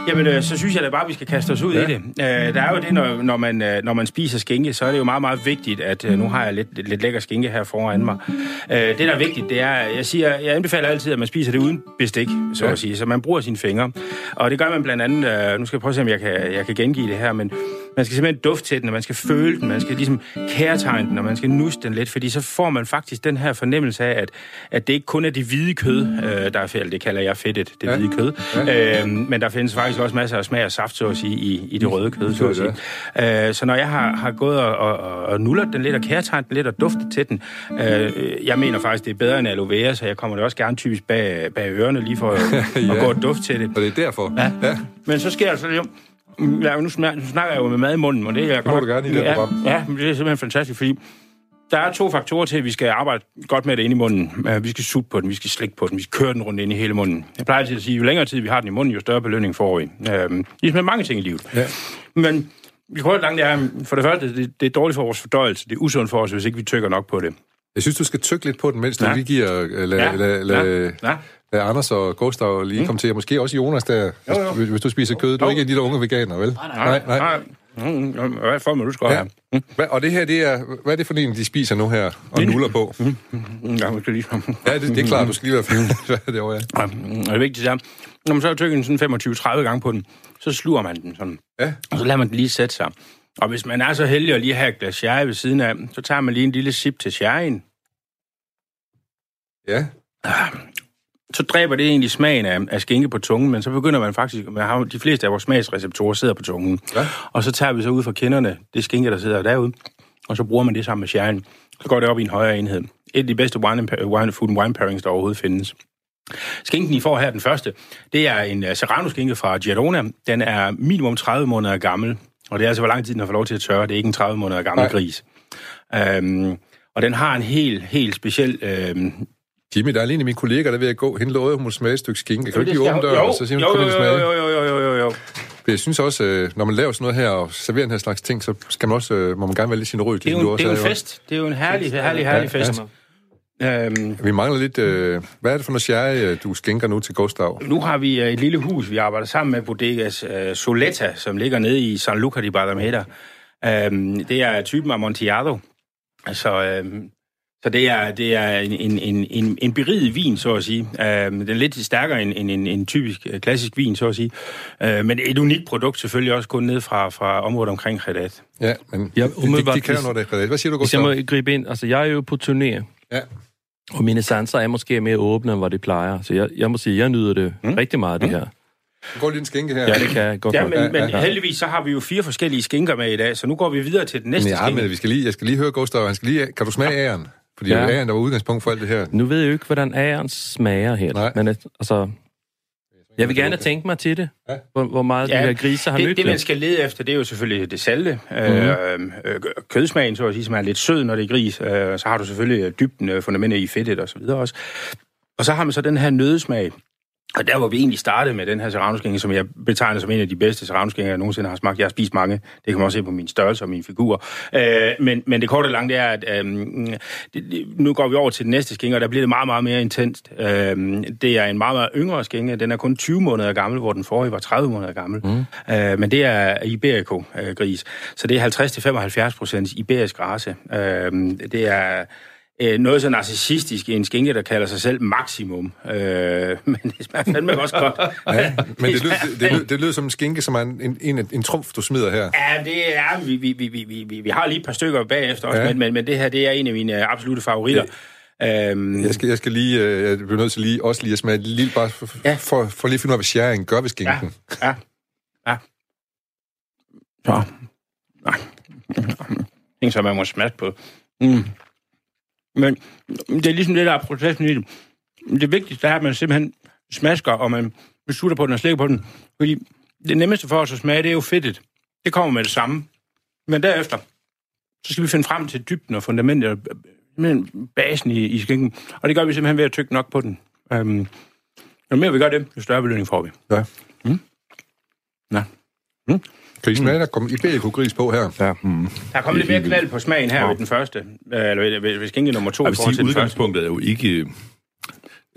S9: jamen øh, så synes jeg da bare, at vi skal kaste os ud ja. i det. Uh, der er jo det, når, når, man, uh, når man spiser skinke, så er det jo meget, meget vigtigt, at uh, nu har jeg lidt, lidt lækker skinke her foran mig. Uh, det, der er vigtigt, det er, jeg siger, jeg anbefaler altid, at man spiser det uden bestik, så ja. at sige. Så man bruger sine fingre. Og det gør man blandt andet, uh, nu skal jeg prøve at se, om jeg kan, jeg kan gengive det her, men man skal simpelthen dufte til den, og man skal føle den, man skal ligesom kærtegne den, og man skal nusse den lidt, fordi så får man faktisk den her fornemmelse af, at, at det ikke kun er det hvide kød, øh, der er fedt, det kalder jeg fedtet, det ja. hvide kød, ja. øh, men der findes faktisk også masser af smag og saft, så at sige, i, i det røde kød, så at sige. Øh, så når jeg har, har gået og, og, og nullet den lidt, og kærtegnet den lidt, og duftet til den, øh, jeg mener faktisk, det er bedre end aloe vera, så jeg kommer det også gerne typisk bag, bag ørerne, lige for at, ja. at gå og dufte til det.
S2: Og det er derfor?
S9: Ja. ja. Men så sker der så lidt Ja, nu, snakker, jeg jo med mad i munden, og det er
S2: jeg godt... Det må du gerne i det
S9: ja, program. Ja, men det er simpelthen fantastisk, fordi der er to faktorer til, at vi skal arbejde godt med det inde i munden. Vi skal sutte på den, vi skal slikke på den, vi skal køre den rundt ind i hele munden. Jeg plejer altid at sige, at jo længere tid vi har den i munden, jo større belønning får vi. Uh, ligesom med mange ting i livet.
S2: Ja.
S9: Men vi kan langt det er, for det første, det, det er dårligt for vores fordøjelse. Det er usundt for os, hvis ikke vi tykker nok på det.
S2: Jeg synes, du skal tykke lidt på den, mens du
S9: Ja.
S2: lige giver... Uh, lad,
S9: Ja.
S2: lad, lad,
S9: Ja. Ja.
S2: Lad Anders og Gustav lige komme til, og måske også Jonas der, hvis,
S9: Jo, jo.
S2: hvis, hvis du spiser kød. Du er
S9: Jo.
S2: ikke en lille unge veganer, vel?
S9: Nej, nej. nej. Mm, Hvad får man, du skal
S2: Ja.
S9: have? Mm,
S2: Hvad, og det her, det er, hvad er det for en, de spiser nu her, og nuller på?
S9: mm, Ja, man skal lige...
S2: Ja, det, det er klart, du skal lige være er det over, ja.
S9: Ja, mm, og det vigtigste er, når man så den sådan 25-30 gange på den, så sluger man den sådan.
S2: Ja.
S9: Og så lader man den lige sætte sig. Og hvis man er så heldig at lige have et glas sherry ved siden af, så tager man lige en lille sip til sherryen.
S2: Ja.
S9: Så dræber det egentlig smagen af, af skinke på tungen, men så begynder man faktisk, man har, de fleste af vores smagsreceptorer sidder på tungen.
S2: Ja.
S9: Og så tager vi så ud fra kinderne det skinke, der sidder derude, og så bruger man det sammen med sherryen. Så går det op i en højere enhed. Et af de bedste wine, and wine, food and wine pairings, der overhovedet findes. Skinken, I får her, den første, det er en uh, Serrano-skinke fra Girona. Den er minimum 30 måneder gammel, og det er altså, hvor lang tid den har fået lov til at tørre. Det er ikke en 30 måneder gammel
S2: Nej.
S9: gris. Um, og den har en helt, helt speciel... Um,
S2: Jimmy, der er lige en af mine kolleger, der vil jeg gå. Hende lovede, hun må smage et stykke skinke. Kan du ikke lige åbne døren,
S9: jo,
S2: og så siger hun,
S9: jo,
S2: kom
S9: jo,
S2: ind og smage?
S9: jo, jo, jo, jo, jo, jo.
S2: For Jeg synes også, øh, når man laver sådan noget her, og serverer den her slags ting, så skal man også, øh, må man gerne vælge sin rød.
S9: Det er jo, en- det er jo en fest. Det er jo en herlig, herlig, herlig
S2: Ja, ja.
S9: fest. Øhm,
S2: Vi mangler lidt... Øh, hvad er det for noget sherry, øh, du skænker nu til Gustav?
S9: nu har vi øh, et lille hus, vi arbejder sammen med, Bodegas øh, Soletta, som ligger nede i San Luca di Barrameda. Øhm, det er typen Amontillado. Altså, øhm, så det er, det er en, en, en, en, beriget vin, så at sige. Øhm, den er lidt stærkere end en, en, en typisk øh, klassisk vin, så at sige. Øh, men et unikt produkt selvfølgelig også kun ned fra, fra området omkring Redat.
S2: Ja, men
S10: Ja,
S2: ja, de, de, kan jo noget, der Hvad siger du,
S10: Hvis jeg
S2: Gustav?
S10: må gribe ind, altså jeg er jo på turné,
S2: Ja.
S10: og mine sanser er måske mere åbne, end hvad de plejer. Så jeg, jeg må sige, jeg nyder det mm. rigtig meget, det her.
S2: Du går lige en skænke her.
S10: Ja, det kan jeg godt
S9: Ja, men,
S2: Ja,
S9: men
S2: ja, ja.
S9: heldigvis så har vi jo fire forskellige skinker med i dag, så nu går vi videre til den næste
S2: ja,
S9: skinke.
S2: men vi skal lige, jeg skal lige høre Gustav. Han skal lige, kan du smage æren? Fordi ja. Æren, der var udgangspunkt for alt det her.
S10: Nu ved jeg jo ikke, hvordan æren smager helt.
S2: Nej.
S10: Men at- altså, jeg vil gerne tænke mig til det. Hvor, hvor meget
S9: Ja,
S10: de her griser har
S9: det,
S10: mødt
S9: det, man skal lede efter, det er jo selvfølgelig det salte. Mm-hmm. Øh, kødsmagen, så at sige, som er lidt sød, når det er gris. Øh, så har du selvfølgelig dybden, øh, fundamentet i fedtet og så videre også. Og så har man så den her nødesmag. Og der, hvor vi egentlig startede med den her serrano som jeg betegner som en af de bedste serrano jeg nogensinde har smagt. Jeg har spist mange. Det kan man også se på min størrelse og min figur. Øh, men, men det korte og lange, det er, at øh, det, det, nu går vi over til den næste skænke, og der bliver det meget, meget mere intenst. Øh, det er en meget, meget yngre skænke. Den er kun 20 måneder gammel, hvor den forrige var 30 måneder gammel. Mm. Øh, men det er Iberico-gris. Så det er 50-75 procent iberisk race. Øh, det er øh, noget så narcissistisk i en skinke, der kalder sig selv Maximum. Øh, men det smager fandme også godt.
S2: Ja, men det lyder, det, det, lyder, det lyder som en skinke, som er en, en, en, en trumf, du smider her.
S9: Ja, det er... Vi, vi, vi, vi, vi, vi, har lige et par stykker bagefter også,
S2: Ja.
S9: ja. men, men, men det her, det er en af mine øh, absolute favoritter. Ja. Øhm,
S2: Jeg skal, jeg skal lige, øh, jeg bliver nødt til lige, også lige at smage lidt, bare for,
S9: Ja.
S2: ja. for, for lige at finde ud af, hvad sherryen gør ved
S9: ja,
S2: skinken.
S9: ja, ja. Så. Nej. Ting, som man må smaske på. Mm. Men det er ligesom det, der er processen i det. Det vigtigste er, at man simpelthen smasker, og man beslutter på den og slikker på den. Fordi det nemmeste for os at smage, det er jo fedtet. Det kommer med det samme. Men derefter, så skal vi finde frem til dybden og fundamentet, simpelthen basen i, i skinken. Og det gør vi simpelthen ved at tykke nok på den. Um, jo mere vi gør det, jo større belønning får vi.
S2: Ja.
S9: Mm. Nå.
S2: Kan I smage, der kommer Iberico-gris på her?
S3: Ja, mm.
S9: Der er kommet lidt mere knald på smagen her ved den første. Øh, Eller ved, ved, ved skinke nummer to.
S3: Jeg vil sige, udgangspunktet er jo ikke øh,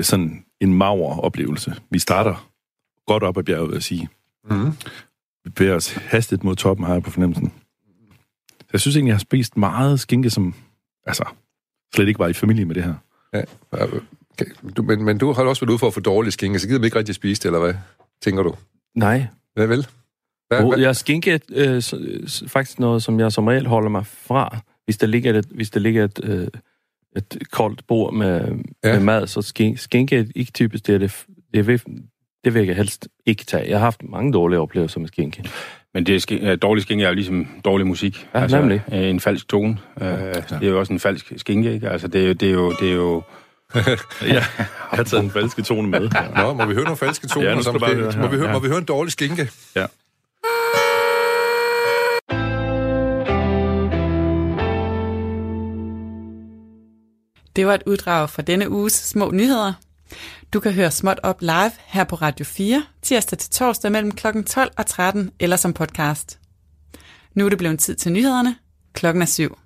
S3: sådan en maver oplevelse. Vi starter godt op ad bjerget, vil jeg sige.
S2: Mm.
S3: Vi bevæger os hastigt mod toppen, har jeg på fornemmelsen. Jeg synes egentlig, jeg har spist meget skinke, som altså, slet ikke var i familie med det her.
S2: Ja. Okay. Du, men, men du har også været ude for at få dårlig skinke, så gider vi ikke rigtig spise det, eller hvad? Tænker du?
S10: Nej.
S2: Hvad vel? Hvad, hvad?
S10: jeg skinke øh, faktisk noget, som jeg som regel holder mig fra. Hvis der ligger et, hvis der ligger et, øh, et koldt bord med,
S2: Ja.
S10: ja. med mad, så skin, skinke er ikke typisk det. er Det, det, vil, det vil jeg helst ikke tage. Jeg har haft mange dårlige oplevelser med skinke.
S9: Men det er sk- dårlig skinke er jo ligesom dårlig musik.
S10: Ja, nemlig.
S9: øh, En falsk tone. Øh, Det er jo også en falsk skinke, ikke? Altså, det er jo... Det er jo, det er jo
S3: Ja, jeg har taget en falske tone med.
S2: Nå, må vi høre nogle falske toner?
S3: Ja, nu skal
S2: så
S3: bare
S2: måske-
S3: høre
S2: må, vi høre,
S3: Ja.
S2: må vi høre en dårlig skinke?
S3: Ja.
S1: Det var et uddrag fra denne uges små nyheder. Du kan høre Småt op live her på Radio 4, tirsdag til torsdag mellem kl. 12 og 13, eller som podcast. Nu er det blevet tid til nyhederne. Klokken er syv.